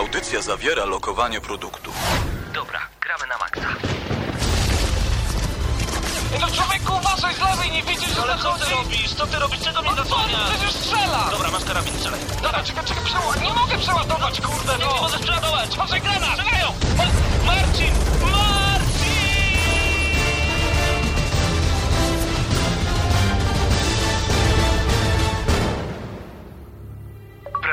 Audycja zawiera lokowanie produktu. Dobra, gramy na maksa. No człowieku, uważaj z lewej, nie widzisz, że Ale co zachodzi? ty robisz? Co ty robisz? Czego mnie No co, zasłaniasz? przecież strzela! Dobra, masz karabin, strzelaj. Dobra, czekaj, czekaj, przeładować. Nie mogę przeładować, kurde, Nie, no! nie możesz przeładować. Uważaj, granat! Strzelają! Ma- Marcin! Marcin!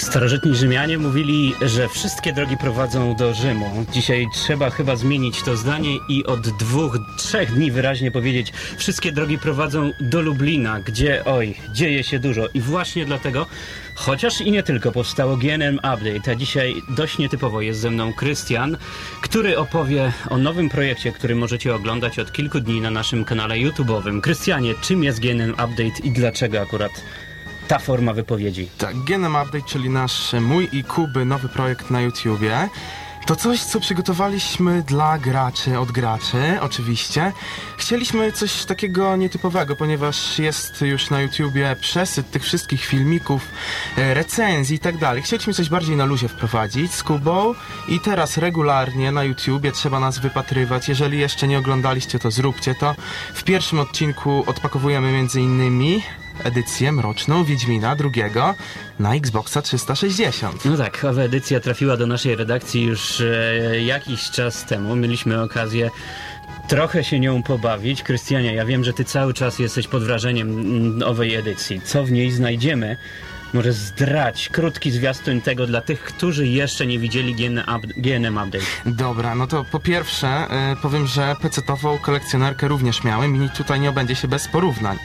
Starożytni Rzymianie mówili, że wszystkie drogi prowadzą do Rzymu. Dzisiaj trzeba chyba zmienić to zdanie i od dwóch, trzech dni wyraźnie powiedzieć, wszystkie drogi prowadzą do Lublina, gdzie, oj, dzieje się dużo. I właśnie dlatego, chociaż i nie tylko, powstało GNM Update, a dzisiaj dość nietypowo jest ze mną Krystian, który opowie o nowym projekcie, który możecie oglądać od kilku dni na naszym kanale YouTube'owym. Krystianie, czym jest GNM Update i dlaczego akurat ta forma wypowiedzi? Tak, GNM Update, czyli nasz mój i Kuby nowy projekt na YouTubie. To coś, co przygotowaliśmy dla graczy, od graczy, oczywiście. Chcieliśmy coś takiego nietypowego, ponieważ jest już na YouTubie przesyt tych wszystkich filmików, e, recenzji i tak dalej. Chcieliśmy coś bardziej na luzie wprowadzić z Kubą i teraz regularnie na YouTubie trzeba nas wypatrywać. Jeżeli jeszcze nie oglądaliście, to zróbcie to. W pierwszym odcinku odpakowujemy między innymi edycję mroczną Wiedźmina drugiego na Xboxa 360. No tak, owa edycja trafiła do naszej redakcji już e, jakiś czas temu. Mieliśmy okazję trochę się nią pobawić. Krystianie, ja wiem, że ty cały czas jesteś pod wrażeniem mm, owej edycji. Co w niej znajdziemy? Może zdrać krótki zwiastun tego dla tych, którzy jeszcze nie widzieli GNM Update. Dobra, no to po pierwsze e, powiem, że PC-tową kolekcjonerkę również miałem i tutaj nie obędzie się bez porównań.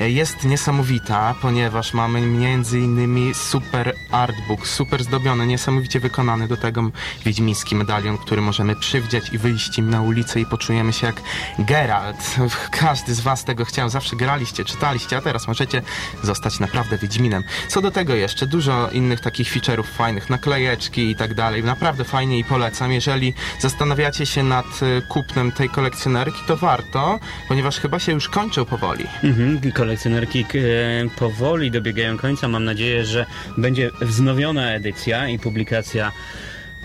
E, jest niesamowita, ponieważ mamy między innymi super artbook, super zdobiony, niesamowicie wykonany do tego wiedźmiński medalion, który możemy przywdziać i wyjść im na ulicę i poczujemy się jak Geralt. Każdy z was tego chciał, zawsze graliście, czytaliście, a teraz możecie zostać naprawdę wiedźminem. Co do tego jeszcze dużo innych takich feature'ów fajnych, naklejeczki i tak dalej. Naprawdę fajnie i polecam. Jeżeli zastanawiacie się nad y, kupnem tej kolekcjonerki, to warto, ponieważ chyba się już kończą powoli. Mhm, kolekcjonerki e, powoli dobiegają końca. Mam nadzieję, że będzie wznowiona edycja i publikacja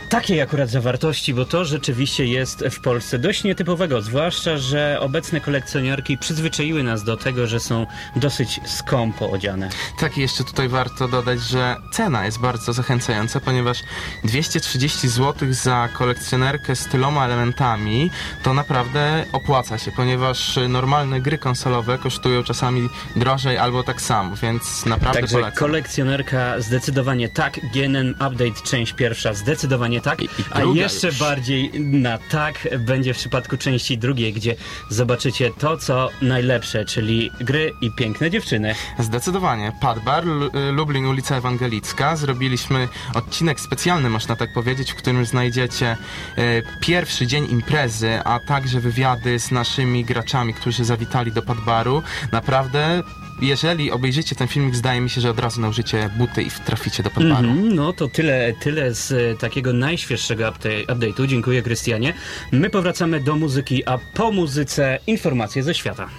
takiej akurat zawartości, bo to rzeczywiście jest w Polsce dość nietypowego, zwłaszcza, że obecne kolekcjonerki przyzwyczaiły nas do tego, że są dosyć skąpo odziane. Tak, i jeszcze tutaj warto dodać, że cena jest bardzo zachęcająca, ponieważ 230 zł za kolekcjonerkę z tyloma elementami to naprawdę opłaca się, ponieważ normalne gry konsolowe kosztują czasami drożej albo tak samo, więc naprawdę Także polecam. kolekcjonerka zdecydowanie tak, GNM Update część pierwsza zdecydowanie tak, a druga jeszcze już. bardziej na tak będzie w przypadku części drugiej, gdzie zobaczycie to, co najlepsze, czyli gry i piękne dziewczyny. Zdecydowanie. Padbar, Lu- Lublin, ulica Ewangelicka. Zrobiliśmy odcinek specjalny, można tak powiedzieć, w którym znajdziecie e, pierwszy dzień imprezy, a także wywiady z naszymi graczami, którzy zawitali do Padbaru. Naprawdę, jeżeli obejrzycie ten filmik, zdaje mi się, że od razu nałożycie buty i traficie do Padbaru. Mhm, no to tyle, tyle z e, takiego najświeższego update, update'u. Dziękuję, Krystianie. My powracamy do muzyki, a po muzyce informacje ze świata.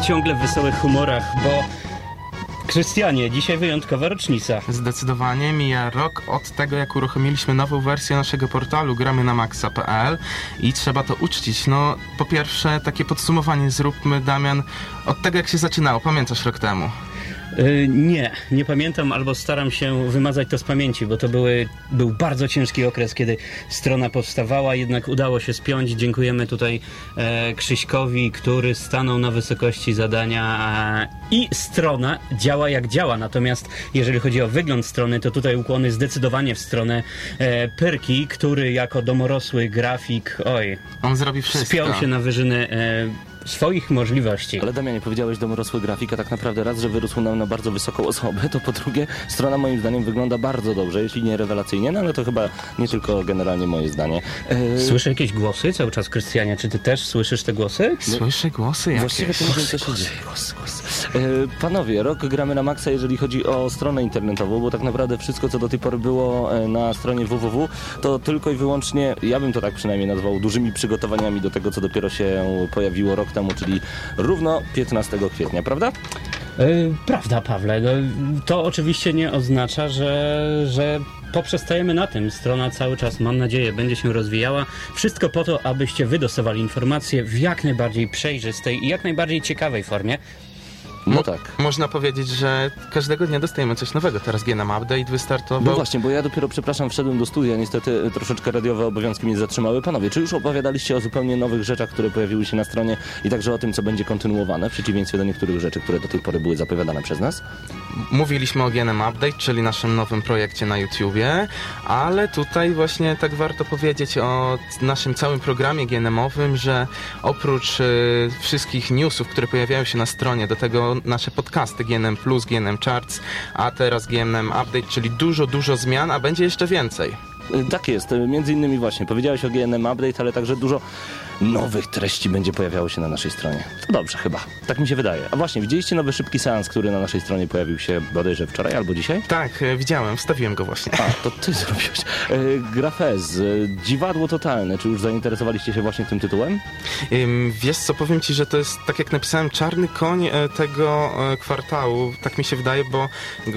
Ciągle w wesołych humorach, bo Krystianie, dzisiaj wyjątkowa rocznica. Zdecydowanie mija rok od tego, jak uruchomiliśmy nową wersję naszego portalu gramy na maxa.pl i trzeba to uczcić. No, po pierwsze, takie podsumowanie zróbmy, Damian, od tego, jak się zaczynało. Pamiętasz rok temu? Y, nie, nie pamiętam albo staram się wymazać to z pamięci, bo to były, był bardzo ciężki okres, kiedy strona powstawała, jednak udało się spiąć. Dziękujemy tutaj e, Krzyśkowi, który stanął na wysokości zadania e, i strona działa jak działa. Natomiast jeżeli chodzi o wygląd strony, to tutaj ukłony zdecydowanie w stronę e, Pyrki, który jako domorosły grafik, oj, On zrobi wszystko. spiął się na wyżyny e, swoich możliwości. Ale Damianie, powiedziałeś domorosły grafik, a tak naprawdę raz, że wyrósł nam na bardzo wysoką osobę, to po drugie strona moim zdaniem wygląda bardzo dobrze, jeśli nie rewelacyjnie, no ale to chyba nie tylko generalnie moje zdanie. E, Słyszę jakieś głosy cały czas, Krystianie. Czy ty też słyszysz te głosy? Słyszę głosy jakieś. Właściwie to nie wiem, co się dzieje. Głos, głos. E, Panowie, rok gramy na maksa, jeżeli chodzi o stronę internetową, bo tak naprawdę wszystko, co do tej pory było e, na stronie www, to tylko i wyłącznie, ja bym to tak przynajmniej nazwał, dużymi przygotowaniami do tego, co dopiero się pojawiło rok temu, czyli równo 15 kwietnia, prawda? E, Prawda, Pawle. No, to oczywiście nie oznacza, że, że poprzestajemy na tym. Strona cały czas, mam nadzieję, będzie się rozwijała. Wszystko po to, abyście wy dostawali informacje w jak najbardziej przejrzystej i jak najbardziej ciekawej formie. No tak. Można powiedzieć, że każdego dnia dostajemy coś nowego. Teraz GNM Update wystartował. No właśnie, bo ja dopiero, przepraszam, wszedłem do studia, niestety troszeczkę radiowe obowiązki mnie zatrzymały. Panowie, czy już opowiadaliście o zupełnie nowych rzeczach, które pojawiły się na stronie i także o tym, co będzie kontynuowane, w przeciwieństwie do niektórych rzeczy, które do tej pory były zapowiadane przez nas? Mówiliśmy o GNM Update, czyli naszym nowym projekcie na YouTubie, ale tutaj właśnie tak warto powiedzieć o naszym całym programie GNM-owym, że oprócz y, wszystkich newsów, które pojawiają się na stronie, do tego nasze podcasty GNM+, GNM Charts, a teraz GNM Update, czyli dużo, dużo zmian, a będzie jeszcze więcej. E, Tak jest, e, między innymi właśnie, powiedziałeś o GNM Update, ale także dużo nowych treści będzie pojawiało się na naszej stronie. To dobrze chyba, tak mi się wydaje. A właśnie, widzieliście nowy szybki seans, który na naszej stronie pojawił się bodajże wczoraj albo dzisiaj? Tak, y, widziałem, wstawiłem go właśnie. A, to ty zrobiłeś. E, Grafez, e, dziwadło totalne. Czy już zainteresowaliście się właśnie tym tytułem? Wiesz co, powiem ci, że to jest, tak jak napisałem, czarny koń e, tego e, kwartału, tak mi się wydaje, bo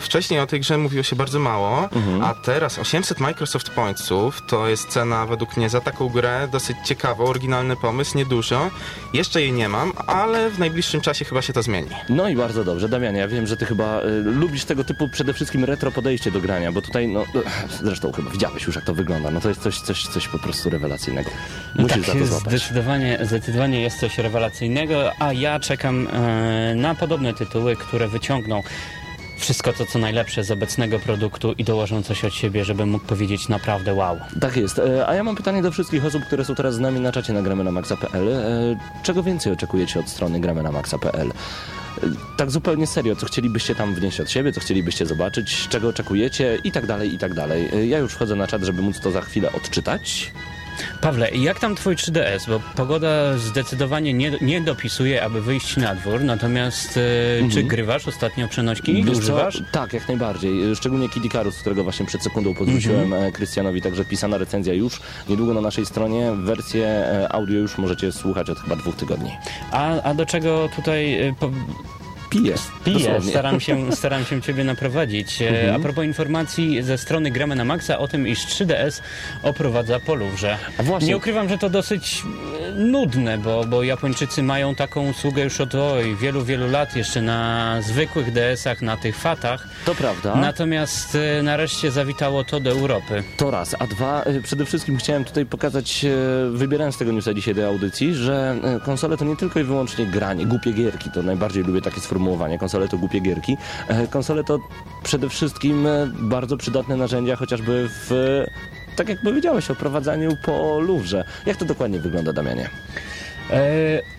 wcześniej o tej grze mówiło się bardzo mało, a teraz 800 Microsoft Pointsów to jest cena według mnie za taką grę dosyć ciekawą, oryginalny pomysł, niedużo. Jeszcze jej nie mam, ale w najbliższym czasie chyba się to zmieni. No i bardzo dobrze. Damianie, ja wiem, że ty chyba y, lubisz tego typu przede wszystkim retro podejście do grania, bo tutaj, no, zresztą chyba widziałeś już, jak to wygląda. No to jest coś, coś, coś po prostu rewelacyjnego. Musisz za to złapać. Tak, zdecydowanie, zdecydowanie jest coś rewelacyjnego, a ja czekam e, na podobne tytuły, które wyciągną wszystko to, co najlepsze z obecnego produktu i dołożą coś od siebie, żebym mógł powiedzieć naprawdę wow. Tak jest. E, A ja mam pytanie do wszystkich osób, które są teraz z nami na czacie na gramy na maxa.pl. E, Czego więcej oczekujecie od strony gramy na maxa.pl? E, Tak zupełnie serio, co chcielibyście tam wnieść od siebie, co chcielibyście zobaczyć, czego oczekujecie i tak dalej, i tak dalej. Ja już wchodzę na czat, żeby móc to za chwilę odczytać. Pawle, jak tam twój 3DS? Bo pogoda zdecydowanie nie, nie dopisuje, aby wyjść na dwór, natomiast e, czy grywasz ostatnio przenośki? Mhm. Wiesz co? Używasz? Tak, jak najbardziej. Szczególnie Kid Icarus, którego właśnie przed sekundą podrzuciłem Mhm. e, Krystianowi, także pisana recenzja już. Niedługo na naszej stronie. Wersję e, audio już możecie słuchać od chyba dwóch tygodni. A, a do czego tutaj e, po, Piję. Piję, dosłownie. staram się, staram się Ciebie naprowadzić. E, Mhm. A propos informacji ze strony Gramy na Maxa o tym, iż 3DS oprowadza po Louvre. A właśnie. Nie ukrywam, że to dosyć e, nudne, bo, bo Japończycy mają taką usługę już od oj, wielu, wielu lat, jeszcze na zwykłych DS-ach, na tych fatach. To prawda. Natomiast e, nareszcie zawitało to do Europy. To raz. A dwa, przede wszystkim chciałem tutaj pokazać, wybierając tego newsa dzisiaj do audycji, że konsole to nie tylko i wyłącznie granie, głupie gierki. To najbardziej lubię takie sformułowanie. Konsole to głupie gierki. E, Konsole to przede wszystkim e, bardzo przydatne narzędzia, chociażby w, tak jak powiedziałeś, o prowadzeniu po Louvre. Jak to dokładnie wygląda, Damianie? E,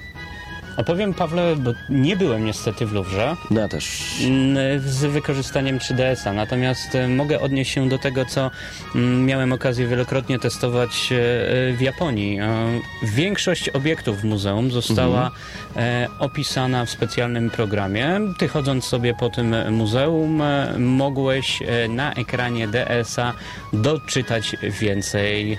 opowiem, Pawle, bo nie byłem niestety w Louvre. No ja też. Mm, z wykorzystaniem 3DS-a. Natomiast e, mogę odnieść się do tego, co mm, miałem okazję wielokrotnie testować e, e, w Japonii. Większość obiektów w muzeum została e, opisana w specjalnym programie. Ty chodząc sobie po tym muzeum mogłeś na ekranie DS-a doczytać więcej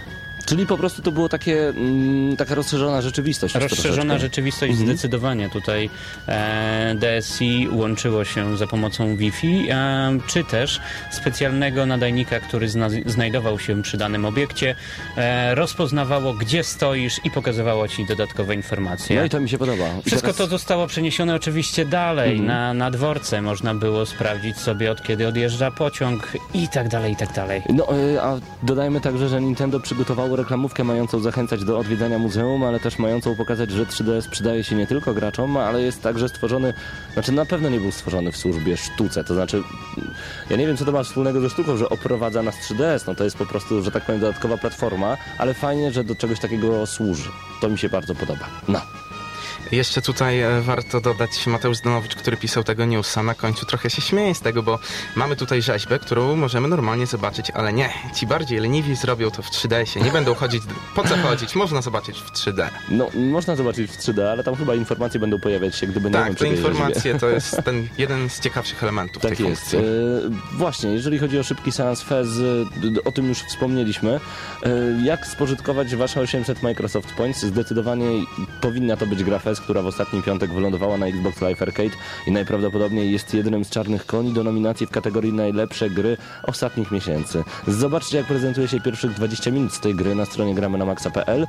Czyli po prostu to było takie, mm, taka rozszerzona rzeczywistość. Rozszerzona troszeczkę. rzeczywistość zdecydowanie. Tutaj e, DSI łączyło się za pomocą Wi-Fi, e, czy też specjalnego nadajnika, który zna, znajdował się przy danym obiekcie, e, rozpoznawało, gdzie stoisz i pokazywało ci dodatkowe informacje. No i to mi się podoba. I Wszystko teraz- to zostało przeniesione oczywiście dalej, na, na dworce. Można było sprawdzić sobie, od kiedy odjeżdża pociąg i tak dalej, i tak dalej. No, y, a dodajmy także, że Nintendo przygotowało reklamówkę mającą zachęcać do odwiedzania muzeum, ale też mającą pokazać, że 3DS przydaje się nie tylko graczom, ale jest także stworzony, znaczy na pewno nie był stworzony w służbie sztuce, to znaczy ja nie wiem, co to ma wspólnego ze sztuką, że oprowadza nas 3DS, no to jest po prostu, że tak powiem, dodatkowa platforma, ale fajnie, że do czegoś takiego służy. To mi się bardzo podoba. No. Jeszcze tutaj e, warto dodać Mateusz Zdanowicz, który pisał tego newsa. Na końcu trochę się śmieje z tego, bo mamy tutaj rzeźbę, którą możemy normalnie zobaczyć, ale nie, ci bardziej leniwi zrobią to w 3DS-ie. Nie będą chodzić. Po co chodzić? Można zobaczyć w 3D. No, można zobaczyć w 3D, ale tam chyba informacje będą pojawiać się, gdy będziemy Tak, te tej rzeźbie. informacje to jest ten jeden z ciekawszych elementów Tak tej jest. funkcji. E, właśnie, jeżeli chodzi o szybki seans Fez, e, o tym już wspomnieliśmy. E, jak spożytkować wasze 800 Microsoft Points? Zdecydowanie powinna to być gra Fez, która w ostatni piątek wylądowała na Xbox Live Arcade i najprawdopodobniej jest jednym z czarnych koni do nominacji w kategorii najlepsze gry ostatnich miesięcy. Zobaczcie, jak prezentuje się pierwszych 20 minut z tej gry na stronie gramy na maxa.pl.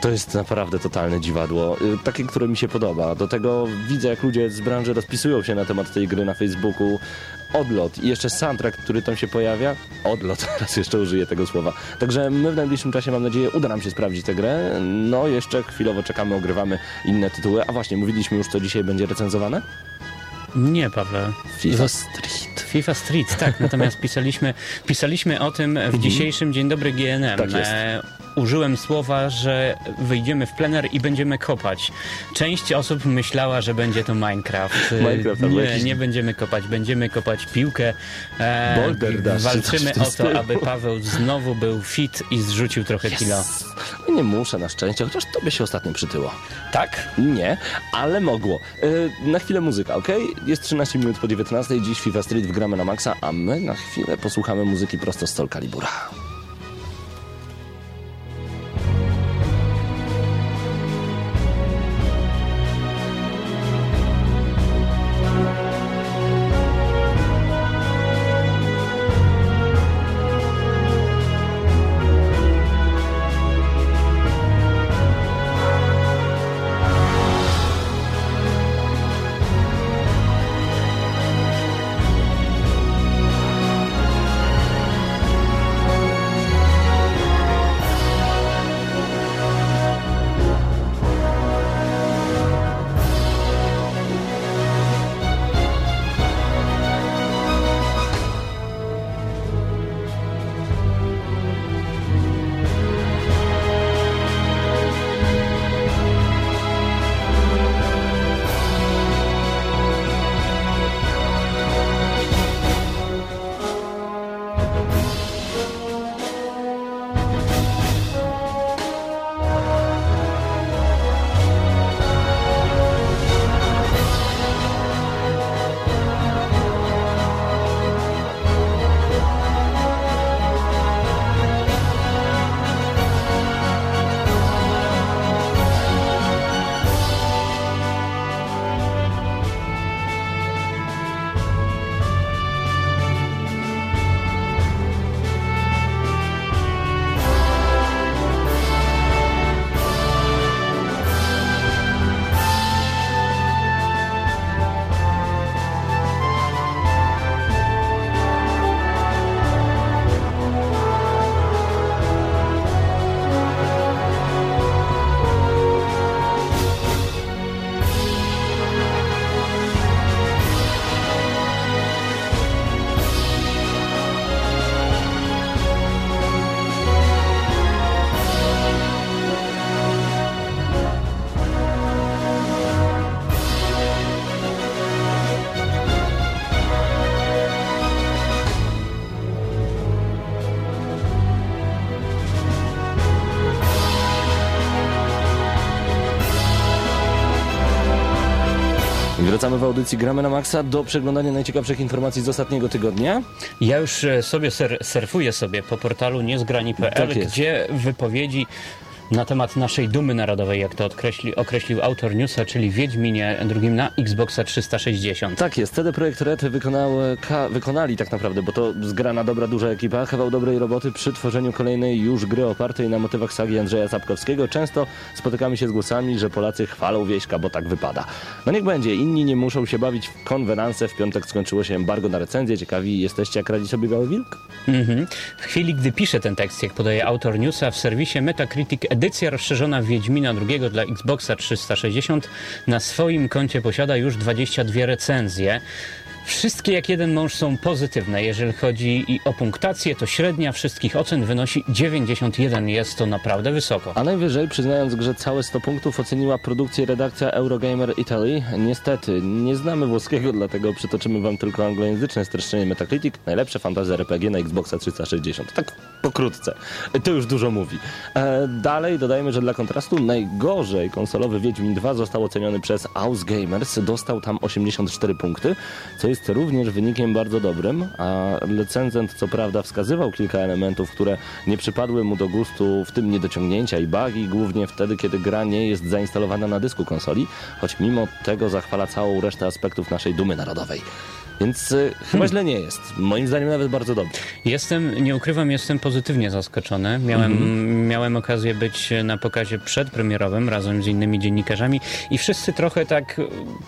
To jest naprawdę totalne dziwadło. Y, Takie, które mi się podoba. Do tego widzę, jak ludzie z branży rozpisują się na temat tej gry na Facebooku. Odlot i jeszcze soundtrack, który tam się pojawia. Odlot, raz jeszcze użyję tego słowa. Także my w najbliższym czasie, mam nadzieję, uda nam się sprawdzić tę grę. No, jeszcze chwilowo czekamy, ogrywamy inne tytuły. A właśnie, mówiliśmy już, co dzisiaj będzie recenzowane? Nie, Pawle. FIFA Street. FIFA Street, tak. Natomiast pisaliśmy, pisaliśmy o tym w dzisiejszym Dzień Dobry GNM. Tak jest. E, użyłem słowa, że wyjdziemy w plener i będziemy kopać. Część osób myślała, że będzie to Minecraft. E, Minecraft nie, jakiś- nie będziemy kopać, będziemy kopać piłkę. E, Boulder Dash, walczymy o to, stylu. aby Paweł znowu był fit i zrzucił trochę kilo. No nie muszę na szczęście, chociaż tobie się ostatnio przytyło. Tak? Nie, ale mogło. E, na chwilę muzyka, ok? Jest 13 minut po 19, dziś FIFA Street wgramy na maksa, a my na chwilę posłuchamy muzyki prosto z Sol Calibura. Wracamy w audycji Gramy na Maxa do przeglądania najciekawszych informacji z ostatniego tygodnia. Ja już e, sobie ser, surfuję sobie po portalu niezgrani.pl, Tak gdzie wypowiedzi na temat naszej dumy narodowej, jak to określi, określił autor newsa, czyli Wiedźminie drugim na Xboxa 360. Tak jest, CD Projekt Red wykonał, ka, wykonali tak naprawdę, bo to zgrana dobra, duża ekipa, kawał dobrej roboty przy tworzeniu kolejnej już gry opartej na motywach sagi Andrzeja Sapkowskiego. Często spotykamy się z głosami, że Polacy chwalą wieśka, bo tak wypada. No niech będzie, inni nie muszą się bawić w konwenanse. W piątek skończyło się embargo na recenzję. Ciekawi jesteście, jak radzi sobie Biały Wilk? Mhm. W chwili, gdy piszę ten tekst, jak podaje autor newsa, w serwisie Metacritic edycja rozszerzona Wiedźmina II dla Xboxa 360 na swoim koncie posiada już 22 recenzje. Wszystkie jak jeden mąż są pozytywne. Jeżeli chodzi i o punktację, to średnia wszystkich ocen wynosi 91. Jest to naprawdę wysoko. A najwyżej, przyznając grze całe 100 punktów, oceniła produkcję redakcja Eurogamer Italy. Niestety, nie znamy włoskiego, dlatego przytoczymy wam tylko anglojęzyczne streszczenie Metacritic. Najlepsze fantasy RPG na Xboxa 360. Tak pokrótce. To już dużo mówi. E, dalej dodajmy, że dla kontrastu najgorzej konsolowy Wiedźmin 2 został oceniony przez Ausgamers. Dostał tam 84 punkty, co jest również wynikiem bardzo dobrym, a recenzent co prawda wskazywał kilka elementów, które nie przypadły mu do gustu, w tym niedociągnięcia i bugi, głównie wtedy, kiedy gra nie jest zainstalowana na dysku konsoli, choć mimo tego zachwala całą resztę aspektów naszej dumy narodowej. Więc y, chyba źle nie jest. Moim zdaniem nawet bardzo dobrze. Jestem, nie ukrywam, jestem pozytywnie zaskoczony. Miałem, Mhm. miałem okazję być na pokazie przedpremierowym razem z innymi dziennikarzami i wszyscy trochę tak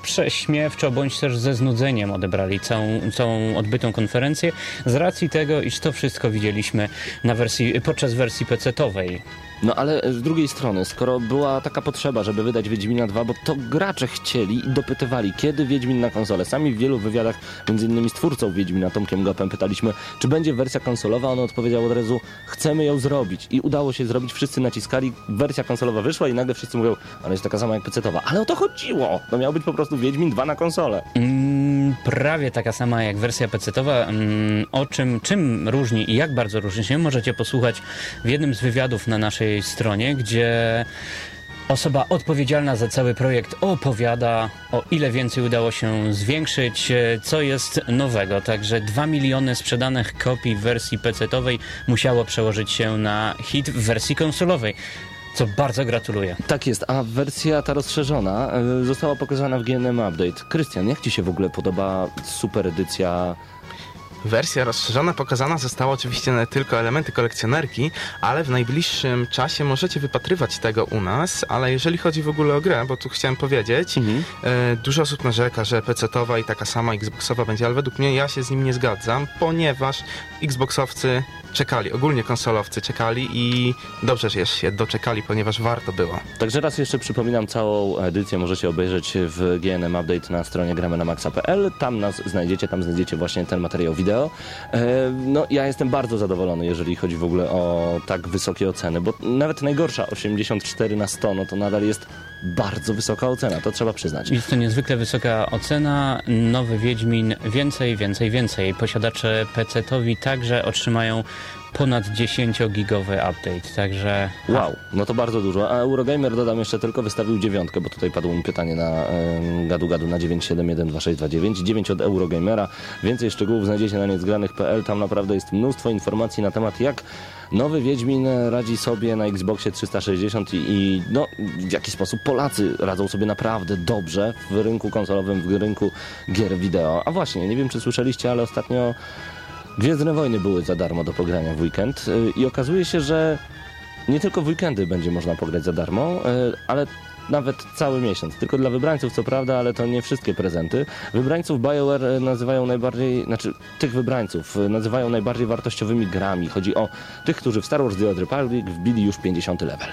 prześmiewczo bądź też ze znudzeniem odebrali całą, całą odbytą konferencję z racji tego, iż to wszystko widzieliśmy na wersji, podczas wersji PC-towej. No ale z drugiej strony, skoro była taka potrzeba, żeby wydać Wiedźmina 2, bo to gracze chcieli i dopytywali, kiedy Wiedźmin na konsolę. Sami w wielu wywiadach, między innymi z twórcą Wiedźmina, Tomkiem Gopem, pytaliśmy, czy będzie wersja konsolowa. On odpowiedział od razu, chcemy ją zrobić. I udało się zrobić, wszyscy naciskali, wersja konsolowa wyszła i nagle wszyscy mówią, ale jest taka sama jak PC-towa. Ale o to chodziło! To miał być po prostu Wiedźmin 2 na konsolę. Mm, prawie taka sama jak wersja PC-towa. Mm, o czym, czym różni i jak bardzo różni się, możecie posłuchać w jednym z wywiadów na naszej stronie, gdzie osoba odpowiedzialna za cały projekt opowiada, o ile więcej udało się zwiększyć, e, co jest nowego. Także 2 miliony sprzedanych kopii w wersji PC-towej musiało przełożyć się na hit w wersji konsolowej. Co bardzo gratuluję. Tak jest, a wersja ta rozszerzona y, została pokazana w GNM Update. Krystian, jak Ci się w ogóle podoba super edycja Wersja rozszerzona pokazana została oczywiście na tylko elementy kolekcjonerki, ale w najbliższym czasie możecie wypatrywać tego u nas, ale jeżeli chodzi w ogóle o grę, bo tu chciałem powiedzieć, Mhm. e, dużo osób narzeka, że PC-towa i taka sama Xboxowa będzie, ale według mnie ja się z nim nie zgadzam, ponieważ Xboxowcy czekali, ogólnie konsolowcy czekali i dobrze, że się doczekali, ponieważ warto było. Także raz jeszcze przypominam, całą edycję możecie obejrzeć w GNM Update na stronie gramy na maxa.pl. Tam nas znajdziecie, tam znajdziecie właśnie ten materiał wideo. E, no, ja jestem bardzo zadowolony, jeżeli chodzi w ogóle o tak wysokie oceny, bo nawet najgorsza 84 na 100, no to nadal jest bardzo wysoka ocena, to trzeba przyznać. Jest to niezwykle wysoka ocena. Nowy Wiedźmin więcej, więcej, więcej. Posiadacze PC-towi także otrzymają ponad 10-gigowy update, także Wow, no to bardzo dużo. A Eurogamer, dodam jeszcze tylko, wystawił dziewiątkę, bo tutaj padło mi pytanie na em, gadu-gadu na 9712629. 9 od Eurogamera. Więcej szczegółów znajdziecie na niezgranych.pl. Tam naprawdę jest mnóstwo informacji na temat, jak nowy Wiedźmin radzi sobie na Xboxie 360 i, i no, w jaki sposób Polacy radzą sobie naprawdę dobrze w rynku konsolowym, w rynku gier wideo. A właśnie, nie wiem czy słyszeliście, ale ostatnio Gwiezdne Wojny były za darmo do pogrania w weekend y, i okazuje się, że nie tylko w weekendy będzie można pograć za darmo, y, ale nawet cały miesiąc. Tylko dla wybrańców, co prawda, ale to nie wszystkie prezenty. Wybrańców BioWare y, nazywają najbardziej, znaczy tych wybrańców y, nazywają najbardziej wartościowymi grami. Chodzi o tych, którzy w Star Wars The Old Republic wbili już 50 level.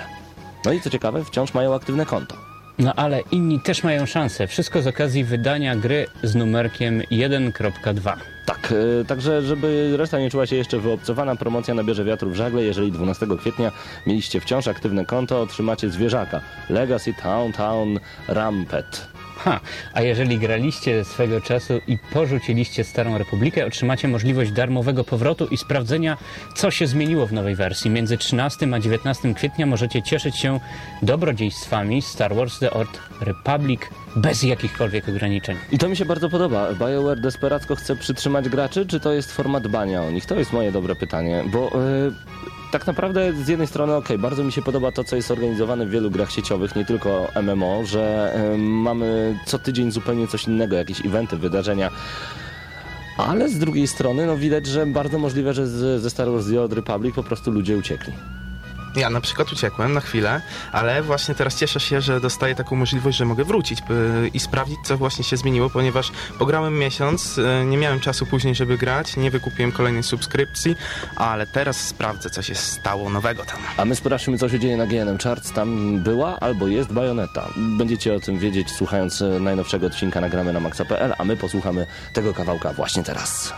No i co ciekawe, wciąż mają aktywne konto. No ale inni też mają szansę. Wszystko z okazji wydania gry z numerkiem 1.2. Tak, y, także żeby reszta nie czuła się jeszcze wyobcowana, promocja nabierze wiatru w żagle. Jeżeli 12 kwietnia mieliście wciąż aktywne konto, otrzymacie zwierzaka. Legacy Town Town Rampet. Ha, a jeżeli graliście swego czasu i porzuciliście Starą Republikę, otrzymacie możliwość darmowego powrotu i sprawdzenia, co się zmieniło w nowej wersji. Między 13 a 19 kwietnia możecie cieszyć się dobrodziejstwami Star Wars The Old Republic bez jakichkolwiek ograniczeń. I to mi się bardzo podoba. BioWare desperacko chce przytrzymać graczy, czy to jest forma dbania o nich? To jest moje dobre pytanie, bo e, tak naprawdę z jednej strony okej, bardzo mi się podoba to, co jest organizowane w wielu grach sieciowych, nie tylko MMO, że e, mamy co tydzień zupełnie coś innego, jakieś eventy, wydarzenia. Ale z drugiej strony, no widać, że bardzo możliwe, że z, ze Star Wars The Old Republic po prostu ludzie uciekli. Ja na przykład uciekłem na chwilę, ale właśnie teraz cieszę się, że dostaję taką możliwość, że mogę wrócić i sprawdzić, co właśnie się zmieniło, ponieważ pograłem miesiąc, y, nie miałem czasu później, żeby grać, nie wykupiłem kolejnej subskrypcji, ale teraz sprawdzę, co się stało nowego tam. A my sprawdźmy, co się dzieje na GNM Charts. Tam była albo jest bajoneta. Będziecie o tym wiedzieć, słuchając e, najnowszego odcinka nagramy na maxa.pl, a my posłuchamy tego kawałka właśnie teraz.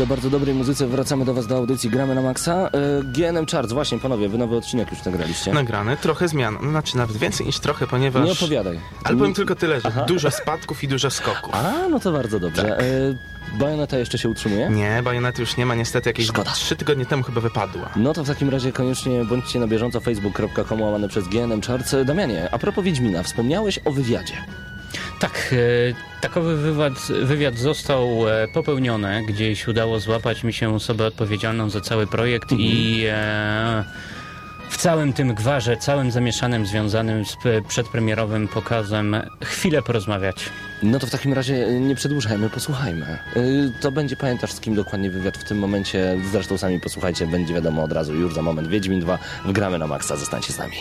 Naprawdę bardzo dobrej muzyce wracamy do Was do audycji Gramy na Maxa. E, GNM Charts, właśnie panowie, wy nowy odcinek już nagraliście. Nagrany, trochę zmian, no, znaczy nawet więcej niż trochę, ponieważ... Nie opowiadaj. Ale powiem tylko tyle, że dużo spadków i dużo skoków. A, no to bardzo dobrze. Tak. E, Bajoneta jeszcze się utrzymuje? Nie, bajonety już nie ma, niestety jakieś Szkoda. trzy tygodnie temu chyba wypadła. No to w takim razie koniecznie bądźcie na bieżąco facebook.com łamane przez GNM Charts. Damianie, a propos Wiedźmina, wspomniałeś o wywiadzie. Tak, e, takowy wywiad, wywiad został e, popełniony. Gdzieś udało złapać mi się osobę odpowiedzialną za cały projekt i e, w całym tym gwarze, całym zamieszanym związanym z przedpremierowym pokazem chwilę porozmawiać. No to w takim razie nie przedłużajmy, posłuchajmy. To będzie, pamiętasz z kim dokładnie wywiad w tym momencie, zresztą sami posłuchajcie, będzie wiadomo od razu, już za moment. Wiedźmin 2, wgramy na maksa, zostańcie z nami.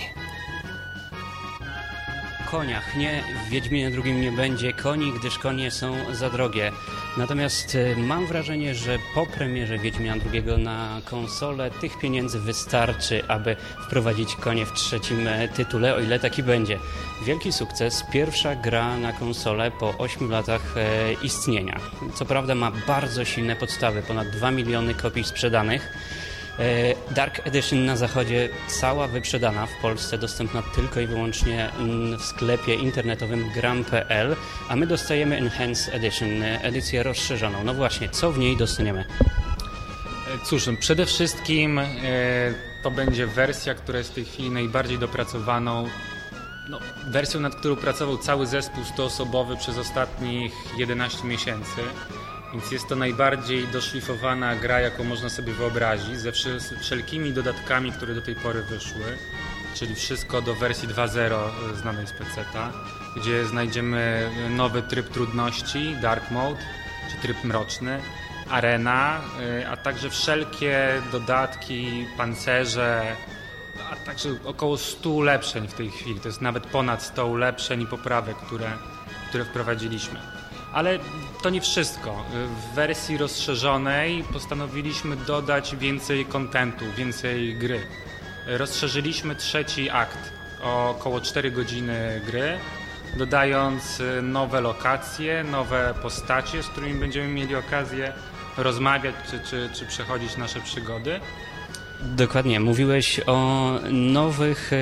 Koniach. Nie, w Wiedźminie drugim nie będzie koni, gdyż konie są za drogie. Natomiast e, mam wrażenie, że po premierze Wiedźmina drugiego na konsolę tych pieniędzy wystarczy, aby wprowadzić konie w trzecim e, tytule, o ile taki będzie. Wielki sukces, pierwsza gra na konsolę po 8 latach e, istnienia. Co prawda ma bardzo silne podstawy, ponad 2 miliony kopii sprzedanych. E, Dark Edition na zachodzie cała wyprzedana, w Polsce dostępna tylko i wyłącznie w sklepie internetowym gram.pl, a my dostajemy Enhanced Edition, e, edycję rozszerzoną. No właśnie, co w niej dostaniemy? E, Cóż, no przede wszystkim to będzie wersja, która jest w tej chwili najbardziej dopracowaną, no, wersją, nad którą pracował cały zespół 100-osobowy przez ostatnich 11 miesięcy. Więc jest to najbardziej doszlifowana gra, jaką można sobie wyobrazić, ze wszelkimi dodatkami, które do tej pory wyszły. Czyli wszystko do wersji 2.0 e, znanej z PC-ta, gdzie znajdziemy nowy tryb trudności, Dark Mode, czy tryb mroczny, arena, y, a także wszelkie dodatki, pancerze, a także około 100 ulepszeń w tej chwili. To jest nawet ponad 100 ulepszeń i poprawek, które, które wprowadziliśmy. Ale to nie wszystko. W wersji rozszerzonej postanowiliśmy dodać więcej kontentu, więcej gry. Rozszerzyliśmy trzeci akt o około 4 godziny gry, dodając y, nowe lokacje, nowe postacie, z którymi będziemy mieli okazję rozmawiać czy, czy, czy przechodzić nasze przygody. Dokładnie, mówiłeś o nowych, e,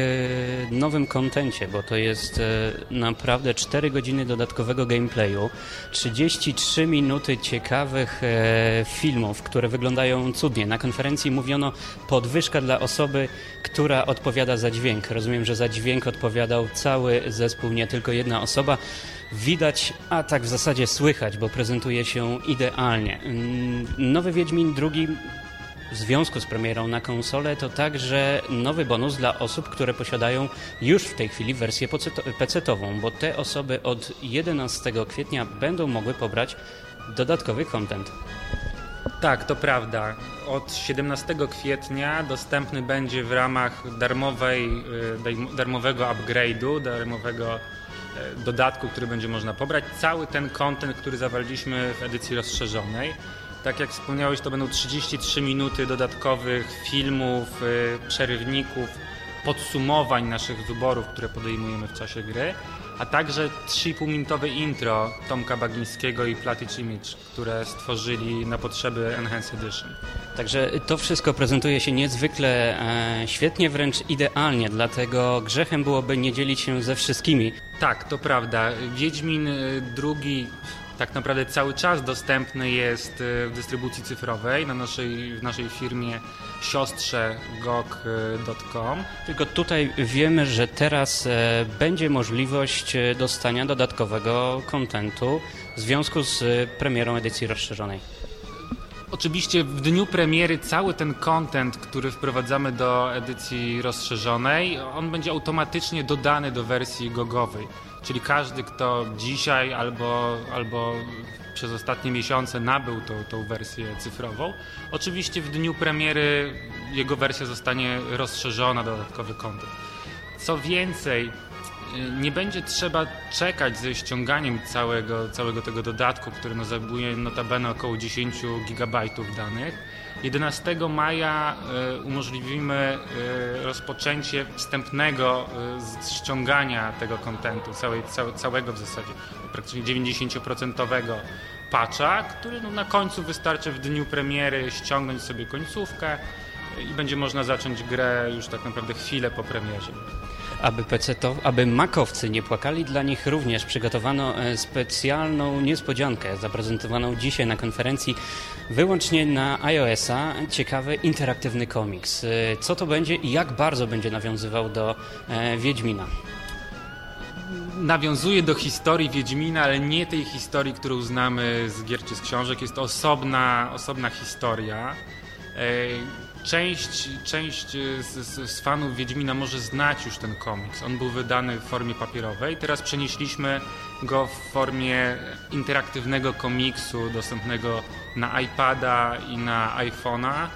nowym kontencie, bo to jest e, naprawdę 4 godziny dodatkowego gameplayu, 33 minuty ciekawych e, filmów, które wyglądają cudnie. Na konferencji mówiono podwyżka dla osoby, która odpowiada za dźwięk. Rozumiem, że za dźwięk odpowiadał cały zespół, nie tylko jedna osoba. Widać, a tak w zasadzie słychać, bo prezentuje się idealnie. Nowy Wiedźmin drugi w związku z premierą na konsolę to także nowy bonus dla osób, które posiadają już w tej chwili wersję PC-tową, bo te osoby od 11 kwietnia będą mogły pobrać dodatkowy content. Tak, to prawda. Od 17 kwietnia dostępny będzie w ramach darmowej, y, darmowego upgrade'u, darmowego e, dodatku, który będzie można pobrać, cały ten content, który zawarliśmy w edycji rozszerzonej. Tak jak wspomniałeś, to będą 33 minuty dodatkowych filmów, y, przerywników, podsumowań naszych wyborów, które podejmujemy w czasie gry, a także 3,5 minutowe intro Tomka Bagińskiego i Platic Image, które stworzyli na potrzeby Enhanced Edition. Także to wszystko prezentuje się niezwykle e, świetnie, wręcz idealnie, dlatego grzechem byłoby nie dzielić się ze wszystkimi. Tak, to prawda. Wiedźmin y, drugi tak naprawdę cały czas dostępny jest y, w dystrybucji cyfrowej na naszej, w naszej firmie siostrze gog.com. Tylko tutaj wiemy, że teraz e, będzie możliwość e, dostania dodatkowego kontentu w związku z e, premierą edycji rozszerzonej. Oczywiście w dniu premiery cały ten content, który wprowadzamy do edycji rozszerzonej, on będzie automatycznie dodany do wersji gogowej. Czyli każdy, kto dzisiaj albo, albo przez ostatnie miesiące nabył tą, tą wersję cyfrową, oczywiście w dniu premiery jego wersja zostanie rozszerzona, dodatkowy content. Co więcej, nie będzie trzeba czekać ze ściąganiem całego, całego tego dodatku, który no zajmuje notabene około 10 gigabajtów danych. 11 maja y, umożliwimy y, rozpoczęcie wstępnego z- ściągania tego kontentu, całego w zasadzie, praktycznie 90% patcha, który no, na końcu wystarczy w dniu premiery ściągnąć sobie końcówkę i będzie można zacząć grę już tak naprawdę chwilę po premierze. Aby, aby makowcy nie płakali, dla nich również przygotowano e, specjalną niespodziankę zaprezentowaną dzisiaj na konferencji wyłącznie na iOS-a. Ciekawy, interaktywny komiks. E, Co to będzie i jak bardzo będzie nawiązywał do e, Wiedźmina? nawiązuje do historii Wiedźmina, ale nie tej historii, którą znamy z gier czy z książek. Jest to osobna, osobna historia. Część, część z, z, z fanów Wiedźmina może znać już ten komiks. On był wydany w formie papierowej. Teraz przenieśliśmy go w formie interaktywnego komiksu dostępnego na iPada i na iPhone'a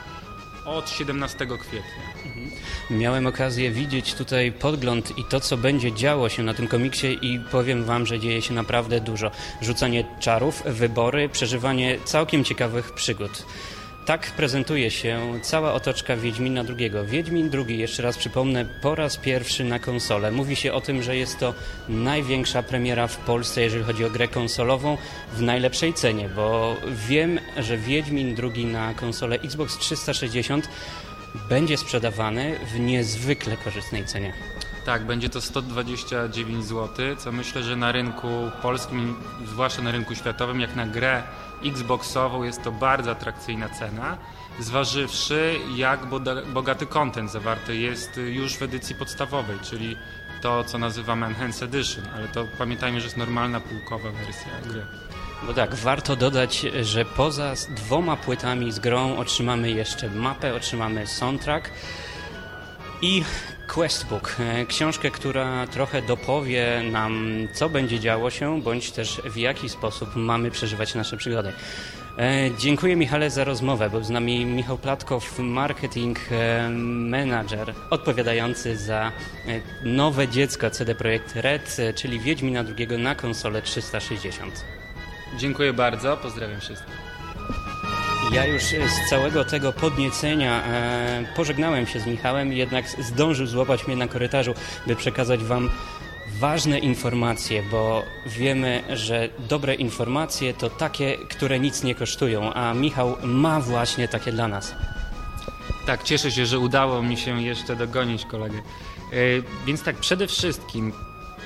od 17 kwietnia. Miałem okazję widzieć tutaj podgląd i to, co będzie działo się na tym komiksie i powiem wam, że dzieje się naprawdę dużo. Rzucanie czarów, wybory, przeżywanie całkiem ciekawych przygód. Tak prezentuje się cała otoczka Wiedźmina II. Wiedźmin II, jeszcze raz przypomnę, po raz pierwszy na konsolę. Mówi się o tym, że jest to największa premiera w Polsce, jeżeli chodzi o grę konsolową w najlepszej cenie, bo wiem, że Wiedźmin II na konsolę Xbox 360 będzie sprzedawany w niezwykle korzystnej cenie. Tak, będzie to 129 zł, co myślę, że na rynku polskim, zwłaszcza na rynku światowym, jak na grę Xboxową jest to bardzo atrakcyjna cena, zważywszy jak bogaty content zawarty jest już w edycji podstawowej, czyli to, co nazywamy Enhanced Edition, ale to pamiętajmy, że jest normalna półkowa wersja gry. Bo tak, warto dodać, że poza dwoma płytami z grą otrzymamy jeszcze mapę, otrzymamy soundtrack i questbook, e, książkę, która trochę dopowie nam, co będzie działo się, bądź też w jaki sposób mamy przeżywać nasze przygody. E, Dziękuję Michale za rozmowę. Był z nami Michał Platkow, marketing e, manager odpowiadający za nowe dziecko CD Projekt Red, czyli Wiedźmina II na konsolę 360. Dziękuję bardzo, pozdrawiam wszystkich. Ja już z całego tego podniecenia e, pożegnałem się z Michałem, jednak zdążył złapać mnie na korytarzu, by przekazać Wam ważne informacje, bo wiemy, że dobre informacje to takie, które nic nie kosztują, a Michał ma właśnie takie dla nas. Tak, cieszę się, że udało mi się jeszcze dogonić kolegę. E, Więc tak, przede wszystkim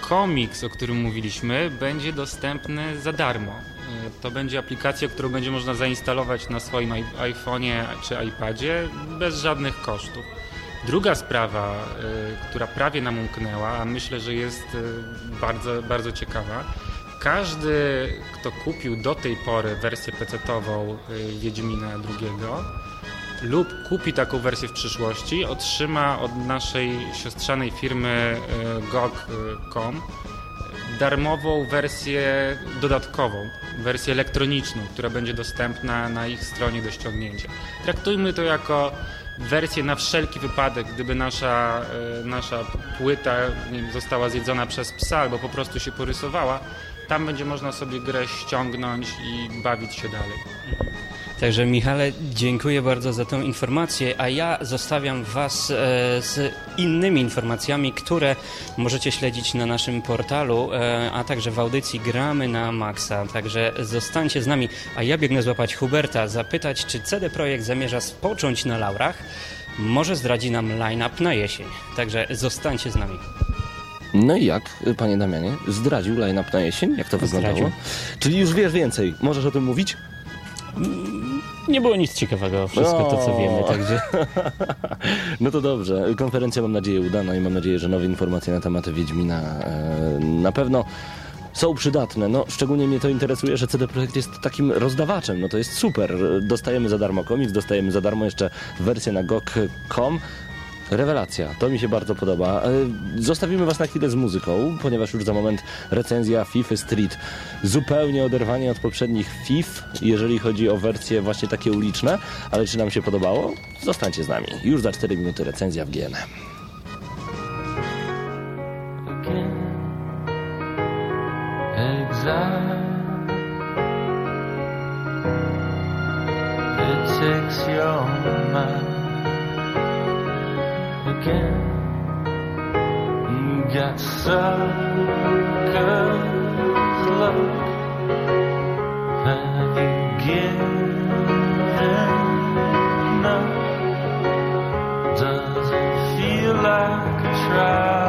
komiks, o którym mówiliśmy, będzie dostępny za darmo. E, To będzie aplikacja, którą będzie można zainstalować na swoim iPhone'ie czy iPadzie bez żadnych kosztów. Druga sprawa, e, która prawie nam umknęła, a myślę, że jest e, bardzo, bardzo ciekawa. Każdy, kto kupił do tej pory wersję PC-tową Wiedźmina II, lub kupi taką wersję w przyszłości, otrzyma od naszej siostrzanej firmy GOG.com darmową wersję dodatkową, wersję elektroniczną, która będzie dostępna na ich stronie do ściągnięcia. Traktujmy to jako wersję na wszelki wypadek, gdyby nasza, e, nasza płyta została zjedzona przez psa albo po prostu się porysowała, tam będzie można sobie grę ściągnąć i bawić się dalej. Także Michale, dziękuję bardzo za tą informację, a ja zostawiam Was e, z innymi informacjami, które możecie śledzić na naszym portalu, e, a także w audycji Gramy na Maxa. Także zostańcie z nami, a ja biegnę złapać Huberta, zapytać, czy CD Projekt zamierza spocząć na laurach. Może zdradzi nam line-up na jesień. Także zostańcie z nami. No i jak, panie Damianie? Zdradził line-up na jesień? Jak to wyglądało? Zdradził. Czyli już wiesz więcej. Możesz o tym mówić? Nie było nic ciekawego, wszystko to co O. wiemy, także No to dobrze. Konferencja mam nadzieję udana i mam nadzieję, że nowe informacje na temat Wiedźmina e, na pewno są przydatne. No, szczególnie mnie to interesuje, że CD Projekt jest takim rozdawaczem. No to jest super. Dostajemy za darmo komiks, dostajemy za darmo jeszcze wersję na gog.com. Rewelacja, to mi się bardzo podoba. E, Zostawimy Was na chwilę z muzyką, ponieważ już za moment recenzja FIFA Street. Zupełnie oderwanie od poprzednich FIF, jeżeli chodzi o wersje właśnie takie uliczne. Ale czy nam się podobało? Zostańcie z nami. Już za 4 minuty recenzja w GNM. It takes your mind again. Got suckers luck. Have you given up? Does it feel like a trial?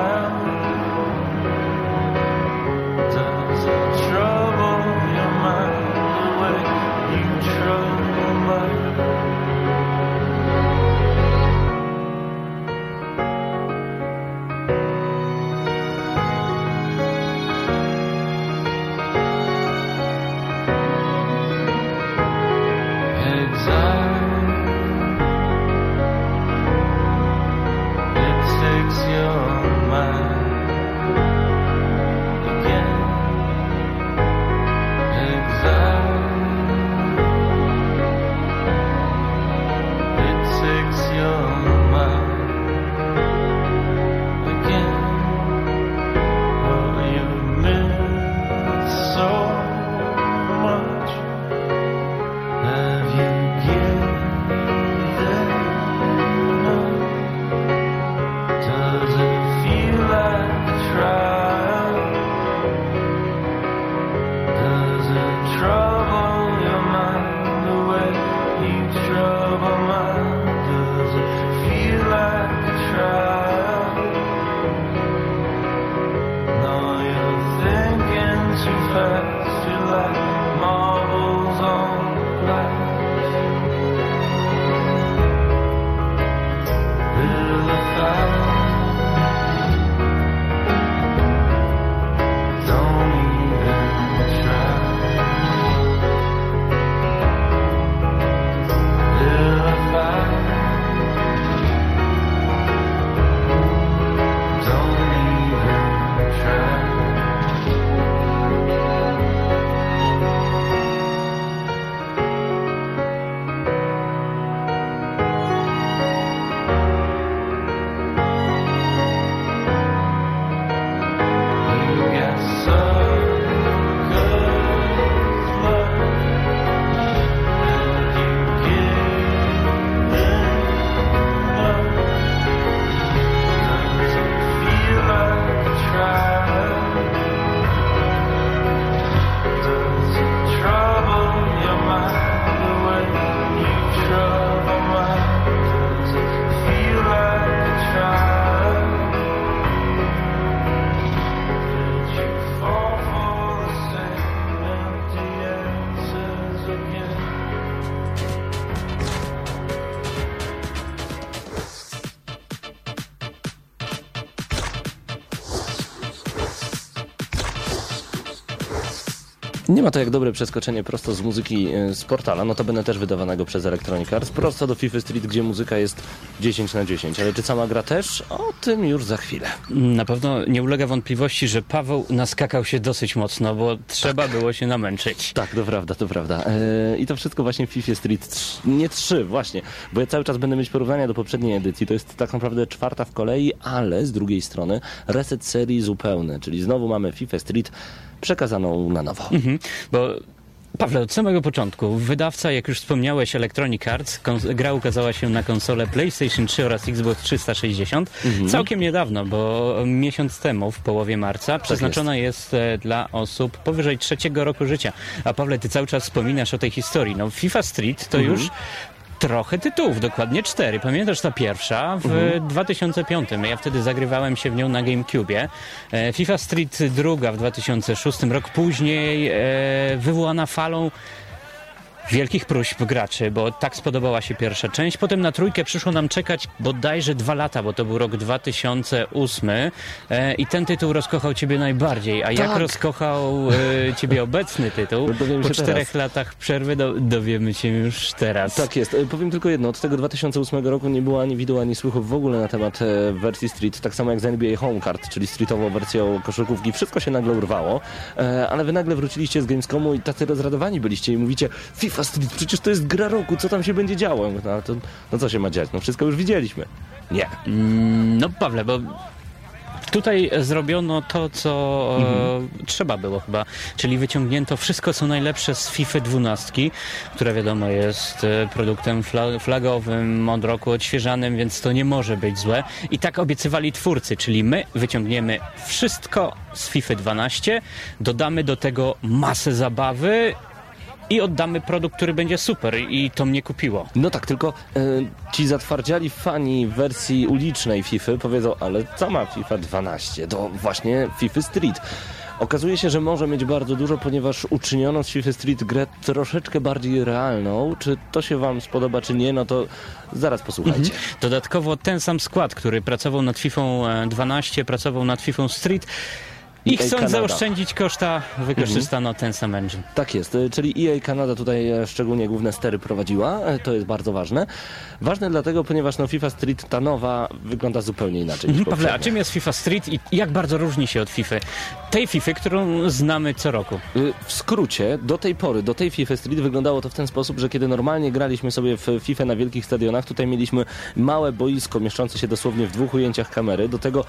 Ma to jak dobre przeskoczenie prosto z muzyki e, z portala, no to będę też wydawanego przez Electronic Arts, prosto do FIFA Street, gdzie muzyka jest 10 na 10. Ale czy sama gra też? O tym już za chwilę. Na pewno nie ulega wątpliwości, że Paweł naskakał się dosyć mocno, bo trzeba było się namęczyć. Tak, to prawda, to prawda. E, I to wszystko właśnie w FIFA Street 3, nie 3, właśnie, bo ja cały czas będę mieć porównania do poprzedniej edycji. To jest tak naprawdę czwarta w kolei, ale z drugiej strony reset serii zupełny, czyli znowu mamy FIFA Street przekazaną na nowo. Mhm, bo Pawle, od samego początku, wydawca, jak już wspomniałeś, Electronic Arts, gra ukazała się na konsolę PlayStation 3 oraz Xbox 360 całkiem niedawno, bo miesiąc temu, w połowie marca, przeznaczona jest, e, dla osób powyżej trzeciego roku życia. A Pawle, ty cały czas wspominasz o tej historii. No, FIFA Street to już trochę tytułów, dokładnie cztery. Pamiętasz ta pierwsza w 2005. Ja wtedy zagrywałem się w nią na GameCube. E, FIFA Street druga w 2006. Rok później e, wywołana falą wielkich próśb graczy, bo tak spodobała się pierwsza część. Potem na trójkę przyszło nam czekać bodajże dwa lata, bo to był rok 2008 e, i ten tytuł rozkochał ciebie najbardziej. A jak Tak. rozkochał e, ciebie obecny tytuł? Po czterech teraz. latach przerwy do, dowiemy się już teraz. Tak jest. E, Powiem tylko jedno. Od tego 2008 roku nie było ani widu, ani słychu w ogóle na temat e, wersji Street. Tak samo jak z NBA Homecard, czyli streetową wersją koszykówki. Wszystko się nagle urwało. E, ale wy nagle wróciliście z Gamescomu i tacy rozradowani byliście i mówicie FIFA Street, przecież to jest gra roku, co tam się będzie działo? No, to, no co się ma dziać? No wszystko już widzieliśmy. Nie. Mm, No Pawle, bo tutaj zrobiono to, co Mhm. e, trzeba było chyba, czyli wyciągnięto wszystko, co najlepsze z FIFA 12, która wiadomo jest e, produktem fla flagowym, od roku odświeżanym, więc to nie może być złe. I tak obiecywali twórcy, czyli my wyciągniemy wszystko z FIFA 12, dodamy do tego masę zabawy i oddamy produkt, który będzie super i to mnie kupiło. No tak, tylko e, ci zatwardziali fani wersji ulicznej FIFA powiedzą, ale co ma FIFA 12? To właśnie FIFA Street. Okazuje się, że może mieć bardzo dużo, ponieważ uczyniono z FIFA Street grę troszeczkę bardziej realną. Czy to się wam spodoba, czy nie, no to zaraz posłuchajcie. Dodatkowo ten sam skład, który pracował nad FIFA e, 12, pracował nad FIFA Street EA chcąc Kanada. zaoszczędzić koszta, wykorzystano ten sam engine. Tak jest, y, czyli EA Kanada tutaj e, szczególnie główne stery prowadziła, e, to jest bardzo ważne. Ważne dlatego, ponieważ no FIFA Street ta nowa wygląda zupełnie inaczej Mhm, Pawle, a czym jest FIFA Street i jak bardzo różni się od FIFA? Tej FIFA, którą znamy co roku. W skrócie, do tej pory, do tej FIFA Street wyglądało to w ten sposób, że kiedy normalnie graliśmy sobie w FIFA na wielkich stadionach, tutaj mieliśmy małe boisko mieszczące się dosłownie w dwóch ujęciach kamery, do tego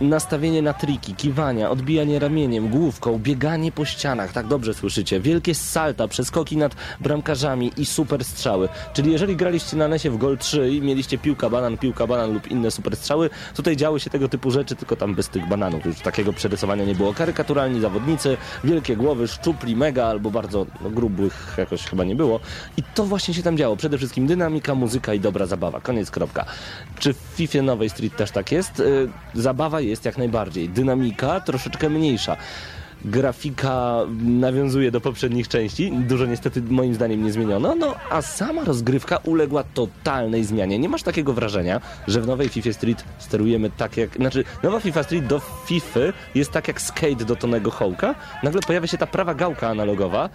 nastawienie na triki, kiwania, odbijanie ramieniem, główką, bieganie po ścianach, tak dobrze słyszycie, wielkie salta, przeskoki nad bramkarzami i super strzały. Czyli jeżeli graliście na lesie w Gol 3 i mieliście piłka banan, piłka banan lub inne super strzały, tutaj działy się tego typu rzeczy, tylko tam bez tych bananów. Już takiego przerysowania nie było. Karykaturalni zawodnicy, wielkie głowy, szczupli, mega albo bardzo no, grubych jakoś chyba nie było. I to właśnie się tam działo. Przede wszystkim dynamika, muzyka i dobra zabawa. Koniec, kropka. Czy w FIFA nowej Street też tak jest? Y, zabawa jest jak najbardziej. Dynamika troszeczkę mniejsza. Grafika nawiązuje do poprzednich części, dużo niestety moim zdaniem nie zmieniono, no a sama rozgrywka uległa totalnej zmianie. Nie masz takiego wrażenia, że w nowej FIFA Street sterujemy tak jak, znaczy nowa FIFA Street do FIFA jest tak jak skate do Tonego Hołka, nagle pojawia się ta prawa gałka analogowa,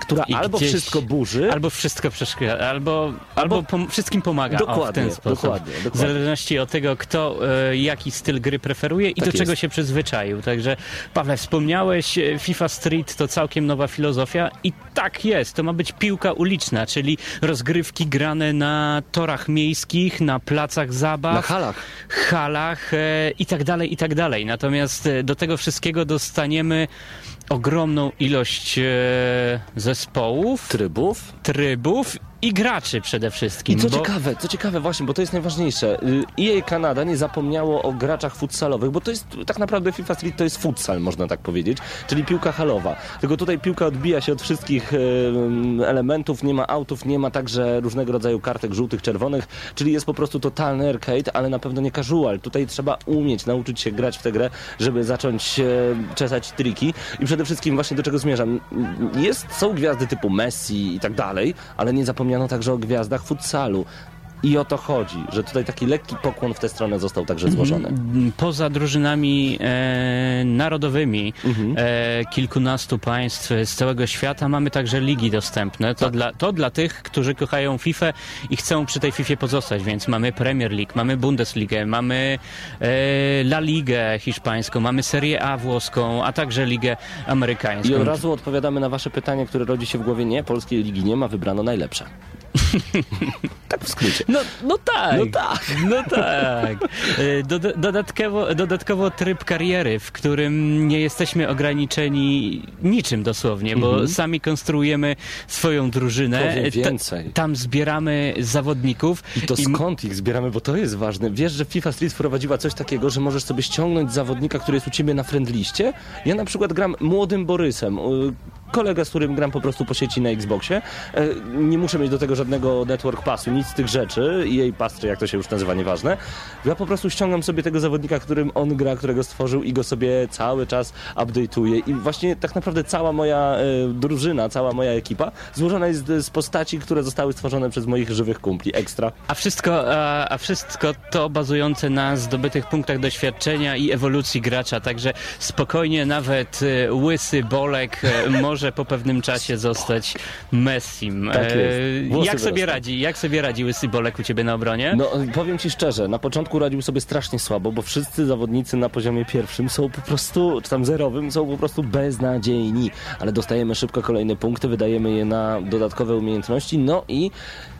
która Mhm. I albo gdzieś- wszystko burzy, Albo wszystko przeszkadza, albo, albo pom- wszystkim pomaga. o, w Dokładnie, ten sposób. dokładnie, W dokładnie. zależności od tego, kto e, jaki styl gry preferuje i Tak do czego jest. się przyzwyczaił. Także, Pawle, wspomniałeś, e, FIFA Street to całkiem nowa filozofia i tak jest. To ma być piłka uliczna, czyli rozgrywki grane na torach miejskich, na placach zabaw na halach. halach e, i tak dalej, i tak dalej. Natomiast e, do tego wszystkiego dostaniemy ogromną ilość e, zespołów, Trybów. trybów i graczy przede wszystkim. I co bo- ciekawe, co ciekawe właśnie, bo to jest najważniejsze. y, EA Kanada nie zapomniało o graczach futsalowych, bo to jest tak naprawdę FIFA Street to jest futsal, można tak powiedzieć, czyli piłka halowa. Tylko tutaj piłka odbija się od wszystkich elementów, nie ma autów, nie ma także różnego rodzaju kartek żółtych, czerwonych, czyli jest po prostu totalny arcade, ale na pewno nie casual. Tutaj trzeba umieć, nauczyć się grać w tę grę, żeby zacząć e, czesać triki i przede wszystkim właśnie do czego zmierzam. Jest, są gwiazdy typu Messi i tak dalej, ale nie zapomniano także o gwiazdach futsalu. I o to chodzi, że tutaj taki lekki pokłon w tę stronę został także złożony. Mm, Poza drużynami e, narodowymi e, kilkunastu państw z całego świata mamy także ligi dostępne. To, dla, to dla tych, którzy kochają FIFA i chcą przy tej FIFA pozostać, więc mamy Premier League, mamy Bundesligę, mamy e, La Ligę hiszpańską, mamy Serię A włoską, a także Ligę amerykańską. I od razu odpowiadamy na wasze pytanie, które rodzi się w głowie. Nie, polskiej ligi nie ma, wybrano najlepsze. tak w skrócie. No, no tak. No tak. No tak. Doda- dodatkowo, dodatkowo tryb kariery, w którym nie jesteśmy ograniczeni niczym dosłownie, bo sami konstruujemy swoją drużynę. Mhm. Powiem Ta- więcej. tam zbieramy zawodników. I to m- skąd ich zbieramy, bo to jest ważne. Wiesz, że FIFA Street wprowadziła coś takiego, że możesz sobie ściągnąć zawodnika, który jest u ciebie na friendliście. Ja na przykład gram młodym Borysem. Kolega, z którym gram po prostu po sieci na Xboxie. E, Nie muszę mieć do tego żadnego network passu, nic z tych rzeczy. EA Pass, czy jak to się już nazywa, nieważne. Ja po prostu ściągam sobie tego zawodnika, którym on gra, którego stworzył i go sobie cały czas update'uję. I właśnie tak naprawdę cała moja e, drużyna, cała moja ekipa złożona jest z postaci, które zostały stworzone przez moich żywych kumpli. Ekstra. A wszystko, a, a wszystko to bazujące na zdobytych punktach doświadczenia i ewolucji gracza, także spokojnie nawet e, łysy Bolek e, może po pewnym czasie zostać Messim. Tak jest. E, Włosy Jak sobie radzi? Jak sobie radzi łysy Bolek u ciebie na obronie? No, powiem ci szczerze, na początku radził sobie strasznie słabo, bo wszyscy zawodnicy na poziomie pierwszym są po prostu, czy tam zerowym, są po prostu beznadziejni. Ale dostajemy szybko kolejne punkty, wydajemy je na dodatkowe umiejętności, no i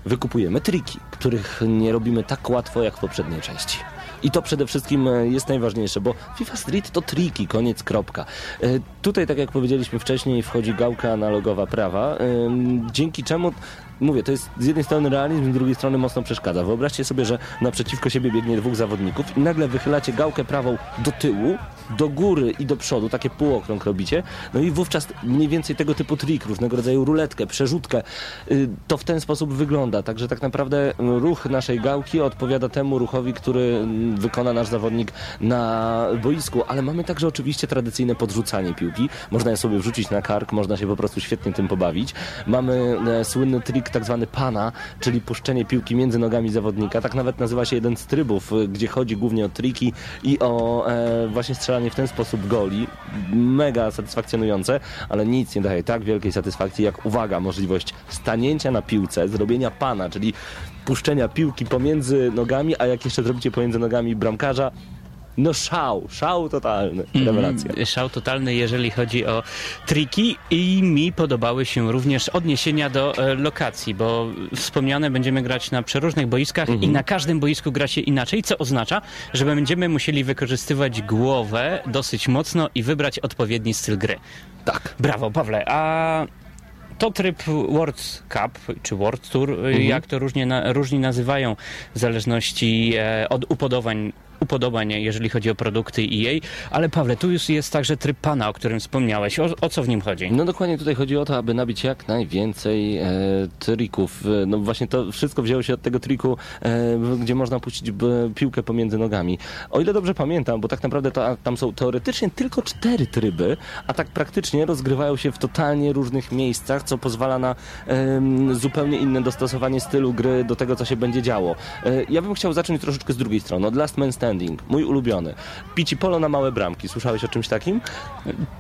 wykupujemy triki, których nie robimy tak łatwo jak w poprzedniej części. I to przede wszystkim e, jest najważniejsze, bo FIFA Street to triki, koniec, kropka. E, Tutaj, tak jak powiedzieliśmy wcześniej, wchodzi gałka analogowa prawa, em, dzięki czemu Mówię, to jest z jednej strony realizm, z drugiej strony mocno przeszkadza. Wyobraźcie sobie, że naprzeciwko siebie biegnie dwóch zawodników i nagle wychylacie gałkę prawą do tyłu, do góry i do przodu, takie półokrąg robicie, no i wówczas mniej więcej tego typu trik, różnego rodzaju ruletkę, przerzutkę, y, to w ten sposób wygląda. Także tak naprawdę y, ruch naszej gałki odpowiada temu ruchowi, który y, wykona nasz zawodnik na boisku, ale mamy także oczywiście tradycyjne podrzucanie piłki. Można je sobie wrzucić na kark, można się po prostu świetnie tym pobawić. Mamy e, słynny trik tak zwany pana, czyli puszczenie piłki między nogami zawodnika. Tak nawet nazywa się jeden z trybów, y, gdzie chodzi głównie o triki i o e, właśnie strzelanie w ten sposób goli. Mega satysfakcjonujące, ale nic nie daje tak wielkiej satysfakcji jak, uwaga, możliwość stanięcia na piłce, zrobienia pana, czyli puszczenia piłki pomiędzy nogami, a jak jeszcze zrobicie pomiędzy nogami bramkarza, no szał, szał totalny, rewelacja. Mm, Szał totalny, jeżeli chodzi o triki i mi podobały się również odniesienia do e, lokacji, bo wspomniane będziemy grać na przeróżnych boiskach i na każdym boisku gra się inaczej, co oznacza, że będziemy musieli wykorzystywać głowę dosyć mocno i wybrać odpowiedni styl gry. Tak. Brawo, Pawle. A to tryb World Cup, czy World Tour, jak to różnie na, różni nazywają, w zależności e, od upodobań, upodobań, jeżeli chodzi o produkty EA. Ale Pawle, tu już jest także tryb pana, o którym wspomniałeś. O, o co w nim chodzi? No dokładnie tutaj chodzi o to, aby nabić jak najwięcej e, trików. E, No właśnie to wszystko wzięło się od tego triku, e, gdzie można puścić piłkę pomiędzy nogami. O ile dobrze pamiętam, bo tak naprawdę tam są teoretycznie tylko cztery tryby, a tak praktycznie rozgrywają się w totalnie różnych miejscach, co pozwala na em, zupełnie inne dostosowanie stylu gry do tego, co się będzie działo. E, ja bym chciał zacząć troszeczkę z drugiej strony, od Last Man mój ulubiony. Pici polo na małe bramki. Słyszałeś o czymś takim?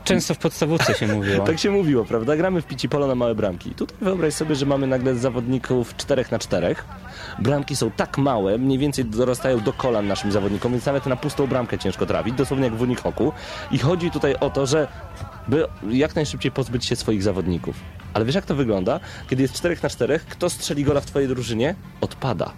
Często w podstawówce się mówiło. Tak się mówiło, prawda? Gramy w pici polo na małe bramki. Tutaj wyobraź sobie, że mamy nagle zawodników 4 na 4. Bramki są tak małe, mniej więcej dorastają do kolan naszym zawodnikom, więc nawet na pustą bramkę ciężko trafić, dosłownie jak w Unihoku. I chodzi tutaj o to, że by jak najszybciej pozbyć się swoich zawodników. Ale wiesz jak to wygląda? Kiedy jest 4 na 4, kto strzeli gola w twojej drużynie? Odpada.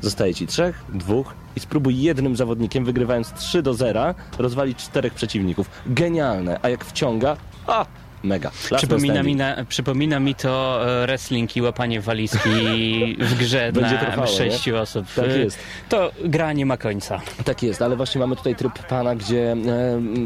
Zostaje ci trzech, dwóch i spróbuj jednym zawodnikiem, wygrywając 3 do 0, rozwalić czterech przeciwników. Genialne. A jak wciąga, a mega. Last Przypomina mi, na, przypomina mi to e, wrestling i łapanie walizki w grze trwało, sześciu osób. Tak E, jest. To gra nie ma końca. Tak jest, ale właśnie mamy tutaj tryb pana, gdzie e,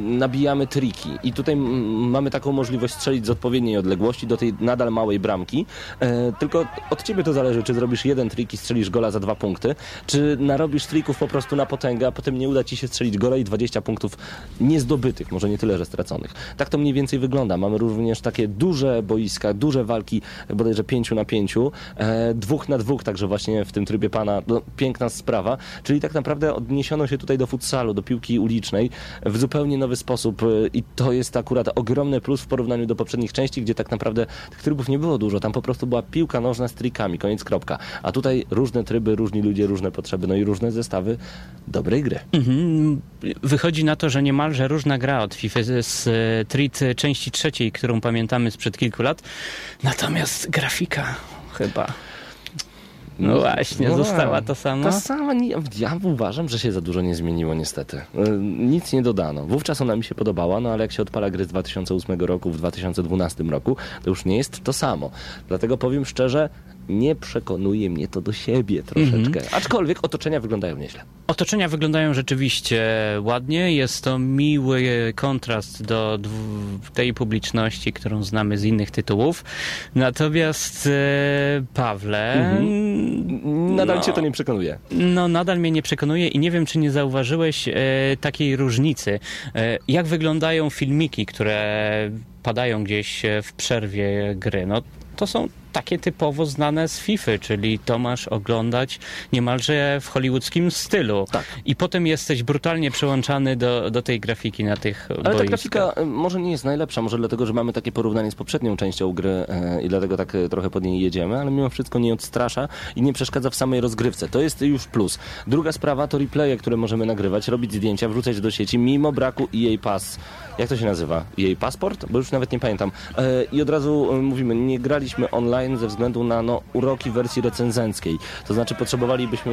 nabijamy triki i tutaj mamy taką możliwość strzelić z odpowiedniej odległości do tej nadal małej bramki. E, tylko od ciebie to zależy, czy zrobisz jeden trik i strzelisz gola za dwa punkty, czy narobisz trików po prostu na potęgę, a potem nie uda ci się strzelić gola i 20 punktów niezdobytych, może nie tyle, że straconych. Tak to mniej więcej wygląda. Mamy również takie duże boiska, duże walki, bodajże pięciu na pięciu, e, dwóch na dwóch, także właśnie w tym trybie pana, no, piękna sprawa, czyli tak naprawdę odniesiono się tutaj do futsalu, do piłki ulicznej w zupełnie nowy sposób. E, i to jest akurat ogromny plus w porównaniu do poprzednich części, gdzie tak naprawdę tych trybów nie było dużo, tam po prostu była piłka nożna z trikami, koniec kropka, a tutaj różne tryby, różni ludzie, różne potrzeby, no i różne zestawy dobrej gry. Mhm. Wychodzi na to, że niemalże różna gra od FIFA z Street części trzeciej, którą pamiętamy sprzed kilku lat. Natomiast grafika chyba. No właśnie, No została to sama. Ta sama, ja uważam, że się za dużo nie zmieniło niestety. Y, Nic nie dodano. Wówczas ona mi się podobała, no ale jak się odpala gry z 2008 roku w 2012 roku, to już nie jest to samo. Dlatego powiem szczerze, nie przekonuje mnie to do siebie troszeczkę. Aczkolwiek otoczenia wyglądają nieźle. Otoczenia wyglądają rzeczywiście ładnie. Jest to miły kontrast do tej publiczności, którą znamy z innych tytułów. Natomiast e, Pawle, Nadal no, cię to nie przekonuje. No, nadal mnie nie przekonuje i nie wiem, czy nie zauważyłeś e, takiej różnicy. E, jak wyglądają filmiki, które padają gdzieś e, w przerwie gry? No, to są takie typowo znane z FIFA, czyli to masz oglądać niemalże w hollywoodzkim stylu. Tak. I potem jesteś brutalnie przełączany do, do tej grafiki na tych Ale ta boiskach. grafika y, może nie jest najlepsza, może dlatego, że mamy takie porównanie z poprzednią częścią gry e, i dlatego tak e, trochę pod niej jedziemy, ale mimo wszystko nie odstrasza i nie przeszkadza w samej rozgrywce. To jest już plus. Druga sprawa to replaye, które możemy nagrywać, robić zdjęcia, wrzucać do sieci mimo braku EA Pass. Jak to się nazywa? EA Passport? Bo już nawet nie pamiętam. E, I od razu e, mówimy, nie graliśmy online ze względu na no, uroki wersji recenzenckiej. To znaczy potrzebowalibyśmy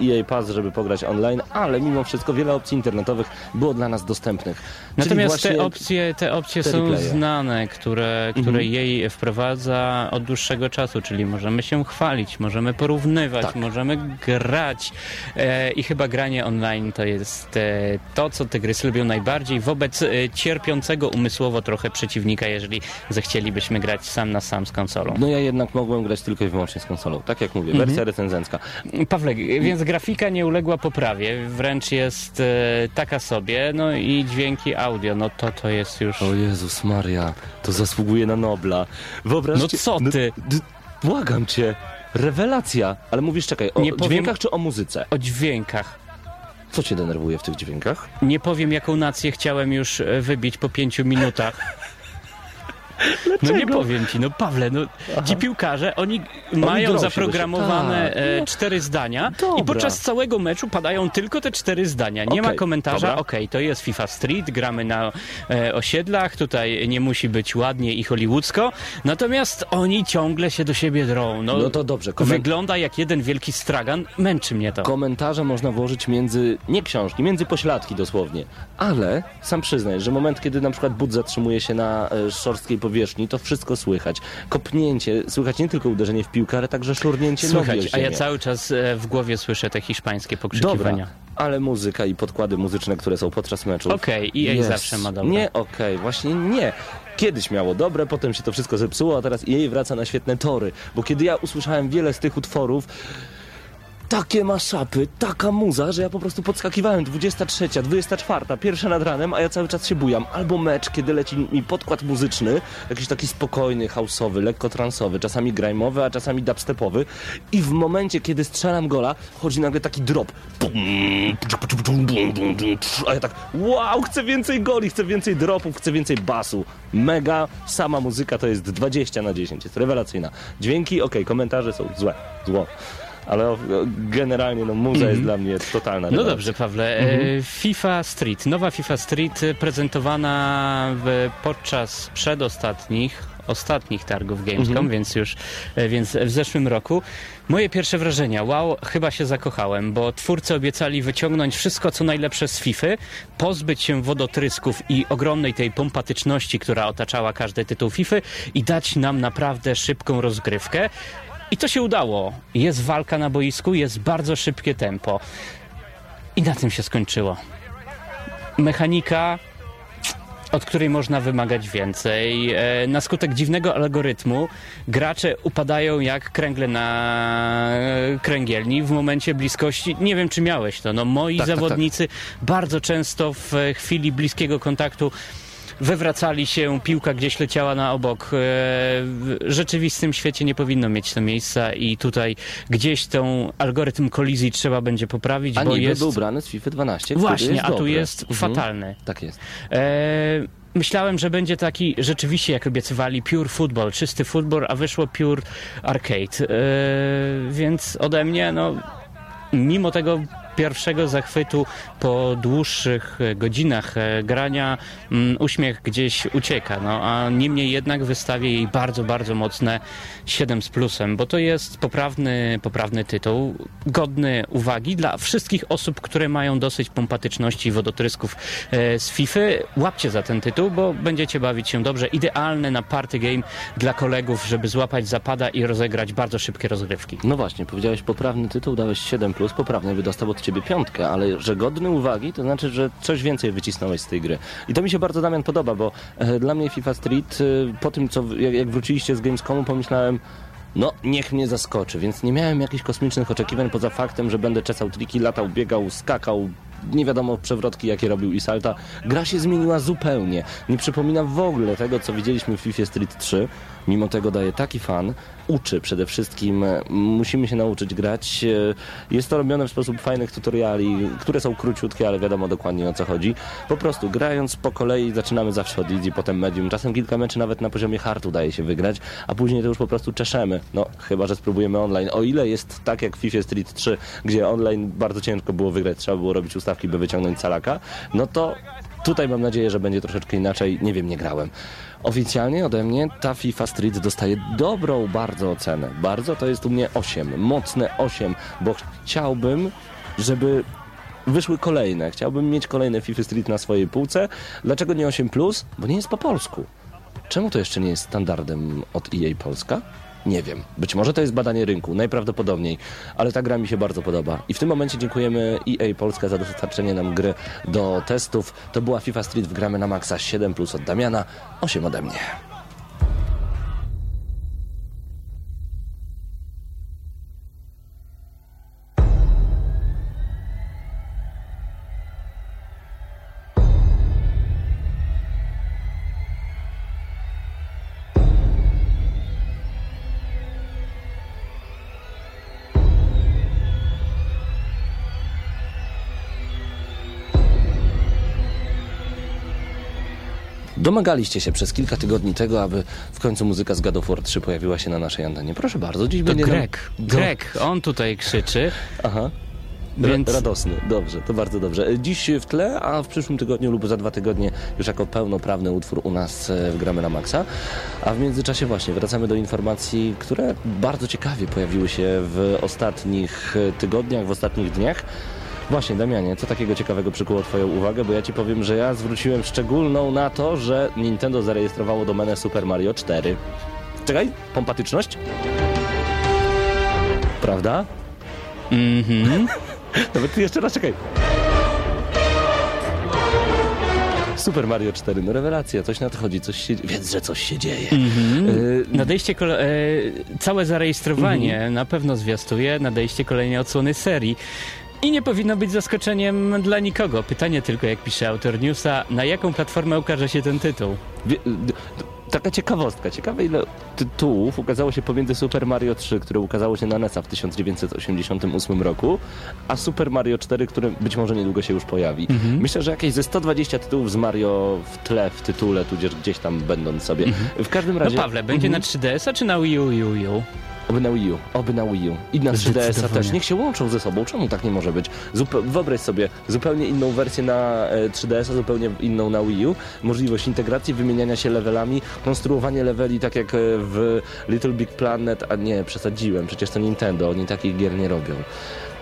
e, EA Pass, żeby pograć online, ale mimo wszystko wiele opcji internetowych było dla nas dostępnych. Natomiast te opcje, te opcje są znane, które, które jej wprowadza od dłuższego czasu, czyli możemy się chwalić, możemy porównywać, Tak. możemy grać e, i chyba granie online to jest e, to, co te gry lubią najbardziej wobec e, cierpiącego umysłowo trochę przeciwnika, jeżeli zechcielibyśmy grać sam na sam z konsolą. No ja jednak mogłem grać tylko i wyłącznie z konsolą. Tak jak mówię, Mhm. wersja recenzencka. Pawlek, więc grafika nie uległa poprawie, wręcz jest e, taka sobie, no i dźwięki audio, no to to jest już... O Jezus Maria, to zasługuje na Nobla. Wyobraźcie... No co ty? d- błagam cię. Rewelacja. Ale mówisz, czekaj, o Nie powiem- dźwiękach czy o muzyce? O dźwiękach. Co cię denerwuje w tych dźwiękach? Nie powiem, jaką nację chciałem już e, wybić po pięciu minutach. No nie powiem ci, no Pawle, no ci piłkarze, oni mają grą się zaprogramowane e, Tak. cztery zdania i Dobra. podczas całego meczu padają tylko te cztery zdania. Nie ma Okej, komentarza, okej, to jest FIFA Street, gramy na e, osiedlach, tutaj nie musi być ładnie i hollywoodzko, natomiast oni ciągle się do siebie drą. No, No to dobrze, komen- Wygląda jak jeden wielki stragan, męczy mnie to. Komentarze można włożyć między, nie książki, między pośladki dosłownie. Ale sam przyznaj, że moment, kiedy na przykład but zatrzymuje się na e, szorstkiej powierzchni, to wszystko słychać. Kopnięcie, słychać nie tylko uderzenie w piłkę, ale także szurnięcie nogi Słychać, a ja cały czas e, w głowie słyszę te hiszpańskie Dobra, pokrzykiwania. ale muzyka i podkłady muzyczne, które są podczas meczów. Okej, EA Jest. zawsze ma dobre. Nie, okej, właśnie nie. Kiedyś miało dobre, potem się to wszystko zepsuło, a teraz jej wraca na świetne tory. Bo kiedy ja usłyszałem wiele z tych utworów, takie maszapy, taka muza, że ja po prostu podskakiwałem 23, 24, pierwsza nad ranem, a ja cały czas się bujam. Albo mecz, kiedy leci mi podkład muzyczny, jakiś taki spokojny, houseowy, lekko transowy, czasami grajmowy, a czasami dubstepowy i w momencie, kiedy strzelam gola, chodzi nagle taki drop. A ja tak, wow, chcę więcej goli, chcę więcej dropów, chcę więcej basu. Mega, sama muzyka to jest 20 na 10, jest rewelacyjna. Dźwięki, okej, komentarze są złe, zło. Ale generalnie no, muza jest dla mnie totalna No rewelacja. dobrze, Pawle. E, FIFA Street, nowa FIFA Street e, prezentowana podczas przedostatnich, ostatnich targów Gamescom, więc już e, więc w zeszłym roku. Moje pierwsze wrażenia, wow, chyba się zakochałem, bo twórcy obiecali wyciągnąć wszystko, co najlepsze z FIFA, pozbyć się wodotrysków i ogromnej tej pompatyczności, która otaczała każdy tytuł FIFA i dać nam naprawdę szybką rozgrywkę. I to się udało. Jest walka na boisku, jest bardzo szybkie tempo. I na tym się skończyło. Mechanika, od której można wymagać więcej. E, Na skutek dziwnego algorytmu gracze upadają jak kręgle na kręgielni w momencie bliskości. Nie wiem, czy miałeś to. No, moi Tak, tak, tak. zawodnicy bardzo często w e, chwili bliskiego kontaktu wywracali się, piłka gdzieś leciała na obok. E, w rzeczywistym świecie nie powinno mieć to miejsca i tutaj gdzieś tą algorytm kolizji trzeba będzie poprawić, A bo niby jest... był brany z FIFA 12, który Właśnie, jest a tu dobry. jest Mhm. fatalny. Tak jest. E, myślałem, że będzie taki rzeczywiście, jak obiecywali, pure football, czysty football, a wyszło pure arcade. E, więc ode mnie, no, mimo tego pierwszego zachwytu po dłuższych e, godzinach e, grania mm, uśmiech gdzieś ucieka, no a niemniej jednak wystawię jej bardzo, bardzo mocne 7 z plusem, bo to jest poprawny, poprawny tytuł, godny uwagi dla wszystkich osób, które mają dosyć pompatyczności i wodotrysków e, z FIFA. Łapcie za ten tytuł, bo będziecie bawić się dobrze. Idealny na party game dla kolegów, żeby złapać zapada i rozegrać bardzo szybkie rozgrywki. No właśnie, powiedziałeś poprawny tytuł, dałeś 7, poprawny by dostał ciebie piątkę, ale że godny uwagi, to znaczy, że coś więcej wycisnąłeś z tej gry. I to mi się bardzo, Damian, podoba, bo e, dla mnie FIFA Street, e, po tym, co jak wróciliście z Gamescomu, pomyślałem, no, niech mnie zaskoczy, więc nie miałem jakichś kosmicznych oczekiwań poza faktem, że będę czesał triki, latał, biegał, skakał, nie wiadomo przewrotki jakie robił i salta. Gra się zmieniła zupełnie. Nie przypomina w ogóle tego, co widzieliśmy w FIFA Street 3. Mimo tego daje taki fan. Uczy przede wszystkim. Musimy się nauczyć grać. Jest to robione w sposób fajnych tutoriali, które są króciutkie, ale wiadomo dokładnie o co chodzi. Po prostu grając po kolei zaczynamy zawsze od easy, potem medium. Czasem kilka meczy nawet na poziomie hardu udaje się wygrać, a później to już po prostu czeszemy. No, chyba, że spróbujemy online. O ile jest tak jak w FIFA Street 3, gdzie online bardzo ciężko było wygrać, trzeba było robić ustawki, by wyciągnąć calaka, no to tutaj mam nadzieję, że będzie troszeczkę inaczej. Nie wiem, nie grałem. Oficjalnie ode mnie ta FIFA Street dostaje dobrą bardzo ocenę. Bardzo to jest u mnie 8, mocne 8, bo chciałbym, żeby wyszły kolejne. Chciałbym mieć kolejne FIFA Street na swojej półce. Dlaczego nie 8 plus? Bo nie jest po polsku. Czemu to jeszcze nie jest standardem od EA Polska? Nie wiem. Być może to jest badanie rynku, najprawdopodobniej, ale ta gra mi się bardzo podoba. I w tym momencie dziękujemy EA Polska za dostarczenie nam gry do testów. To była FIFA Street w gramy na maksa 7 plus od Damiana, 8 ode mnie. Domagaliście się przez kilka tygodni tego, aby w końcu muzyka z God of War 3 pojawiła się na naszej antenie. Proszę bardzo, dziś To będzie... nam- Grek, Grek, on tutaj krzyczy, Aha. więc... Więc... Radosny, dobrze, to bardzo dobrze. Dziś w tle, a w przyszłym tygodniu lub za dwa tygodnie już jako pełnoprawny utwór u nas e, w Gramy na Maxa. A w międzyczasie właśnie wracamy do informacji, które bardzo ciekawie pojawiły się w ostatnich e, tygodniach, w ostatnich dniach. Właśnie, Damianie, co takiego ciekawego przykuło Twoją uwagę? Bo ja Ci powiem, że ja zwróciłem szczególną na to, że Nintendo zarejestrowało domenę Super Mario 4. Czekaj, pompatyczność? Prawda? Mhm. Nawet ty jeszcze raz czekaj. Super Mario 4, no rewelacja, coś nadchodzi, coś się... Wiedz, że coś się dzieje. Y, Nadejście e, całe zarejestrowanie na pewno zwiastuje nadejście kolejnej odsłony serii. I nie powinno być zaskoczeniem dla nikogo. Pytanie tylko, jak pisze autor newsa, na jaką platformę ukaże się ten tytuł? taka ciekawostka, ciekawe ile tytułów ukazało się pomiędzy Super Mario 3, które ukazało się na NES-a w 1988 roku, a Super Mario 4, które być może niedługo się już pojawi. Myślę, że jakieś ze 120 tytułów z Mario w tle, w tytule, tudzież gdzieś tam będąc sobie. W każdym No razie... Pawle, będzie Mhm. na 3DS-a czy na Wii U, U, U? Oby na Wii U, oby na Wii U. I na 3DS-a Zdecydowanie. też. Niech się łączą ze sobą. Czemu tak nie może być? Zupe- wyobraź sobie zupełnie inną wersję na e, 3DS-a, zupełnie inną na Wii U. Możliwość integracji, wymieniania się levelami, konstruowanie leveli tak jak e, w Little Big Planet, a nie, przesadziłem, przecież to Nintendo, oni takich gier nie robią.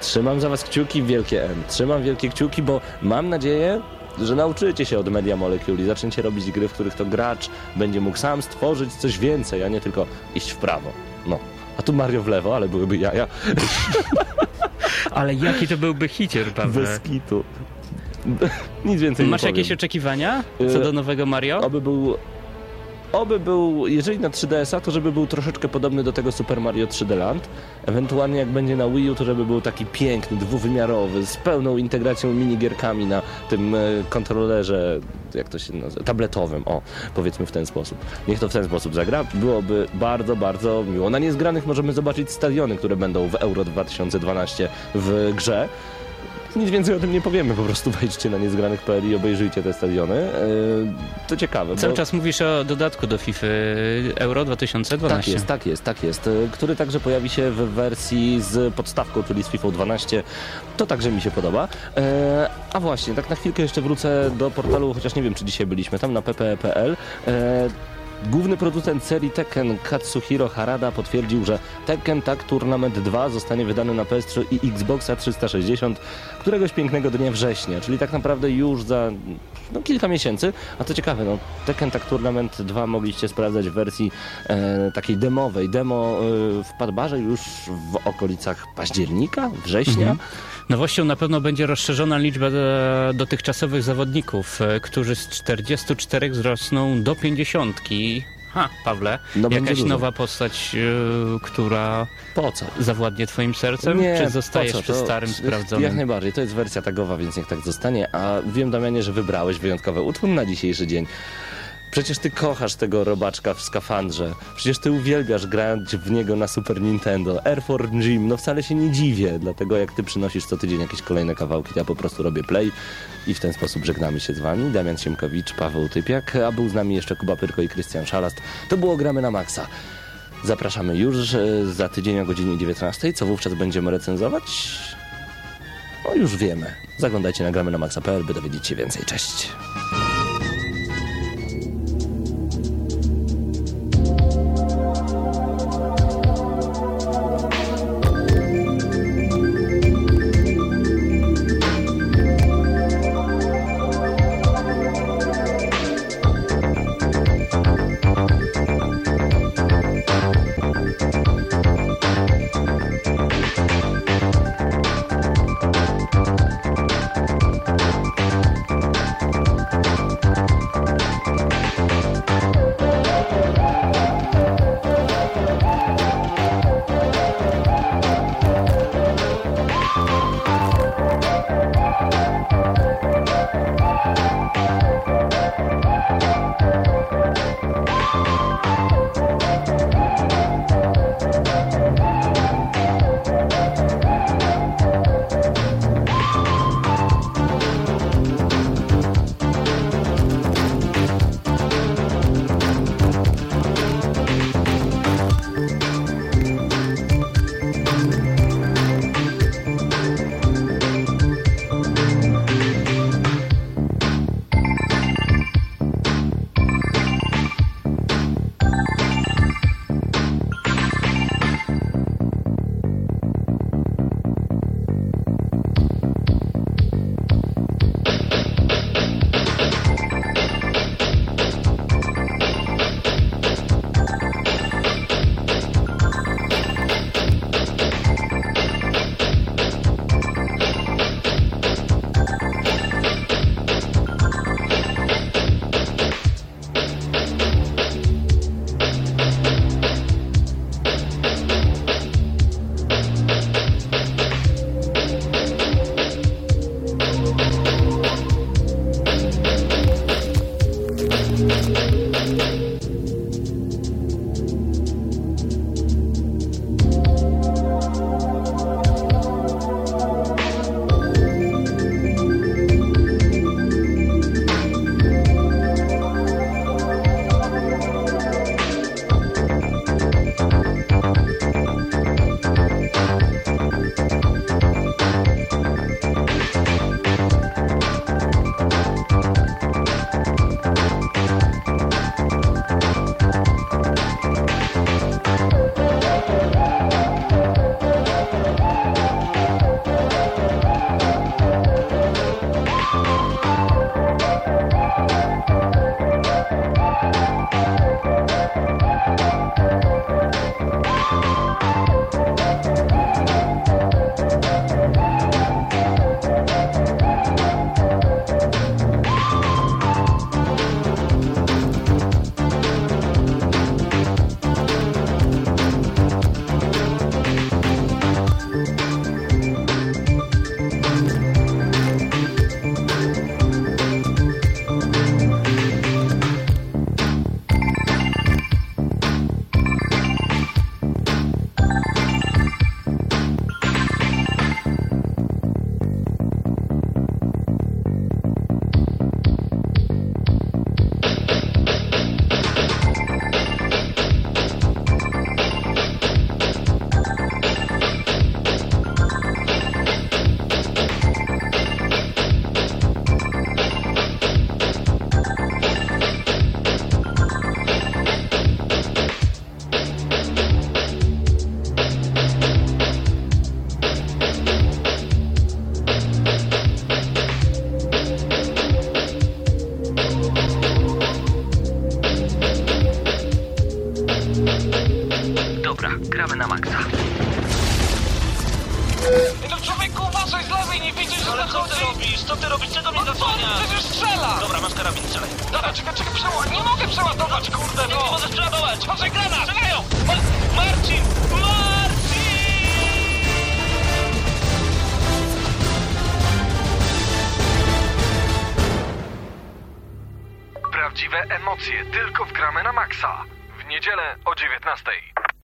Trzymam za was kciuki, wielkie M. Trzymam wielkie kciuki, bo mam nadzieję, że nauczycie się od Media Molecule i zaczniecie robić gry, w których to gracz będzie mógł sam stworzyć coś więcej, a nie tylko iść w prawo. No. A tu Mario w lewo, ale byłyby jaja. Ale jaki to byłby hicier, Pawle? Bez kitu. Nic więcej Masz nie jakieś powiem. oczekiwania co Y, do nowego Mario? Oby był oby był, jeżeli na 3DS-a, to żeby był troszeczkę podobny do tego Super Mario 3D Land. Ewentualnie jak będzie na Wii U, to żeby był taki piękny, dwuwymiarowy, z pełną integracją minigierkami na tym e, kontrolerze, jak to się nazywa, tabletowym, o, powiedzmy w ten sposób. Niech to w ten sposób zagra. Byłoby bardzo, bardzo miło. Na niezgranych możemy zobaczyć stadiony, które będą w Euro 2012 w grze. Nic więcej o tym nie powiemy, po prostu wejdźcie na niezgranych.pl i obejrzyjcie te stadiony. Yy, To ciekawe. Cały bo... czas mówisz o dodatku do FIFA Euro 2012. Tak jest, tak jest, tak jest. Y, Który także pojawi się w wersji z podstawką, czyli z FIFA 12. To także mi się podoba. E, a właśnie, tak na chwilkę jeszcze wrócę do portalu, chociaż nie wiem, czy dzisiaj byliśmy tam na ppe.pl. Główny producent serii Tekken Katsuhiro Harada potwierdził, że Tekken Tag Tournament 2 zostanie wydany na PS3 i Xboxa 360 któregoś pięknego dnia września, czyli tak naprawdę już za no, kilka miesięcy. A co ciekawe, no, Tekken Tag Tournament 2 mogliście sprawdzać w wersji e, takiej demowej. Demo e, w Padbarze już w okolicach października, września. Mhm. Nowością na pewno będzie rozszerzona liczba e, dotychczasowych zawodników, e, którzy z 44 wzrosną do 50. Ha, Pawle, No, jakaś nowa postać, e, która Po co? zawładnie twoim sercem? czy zostajesz po co? przy starym, Jak sprawdzonym? najbardziej, to jest wersja tagowa, więc niech tak zostanie. A wiem, Damianie, że wybrałeś wyjątkowy utwór na dzisiejszy dzień. Przecież ty kochasz tego robaczka w skafandrze. Przecież ty uwielbiasz grać w niego na Super Nintendo. Air Force Gym, no wcale się nie dziwię, dlatego jak ty przynosisz co tydzień jakieś kolejne kawałki, ja po prostu robię play i w ten sposób żegnamy się z wami. Damian Siemkowicz, Paweł Typiak, a był z nami jeszcze Kuba Pyrko i Krystian Szalast. To było Gramy na Maxa. Zapraszamy już e, za tydzień o godzinie 19. Co wówczas będziemy recenzować? No już wiemy. Zaglądajcie na gramy na maxa.pl, by dowiedzieć się więcej. Cześć!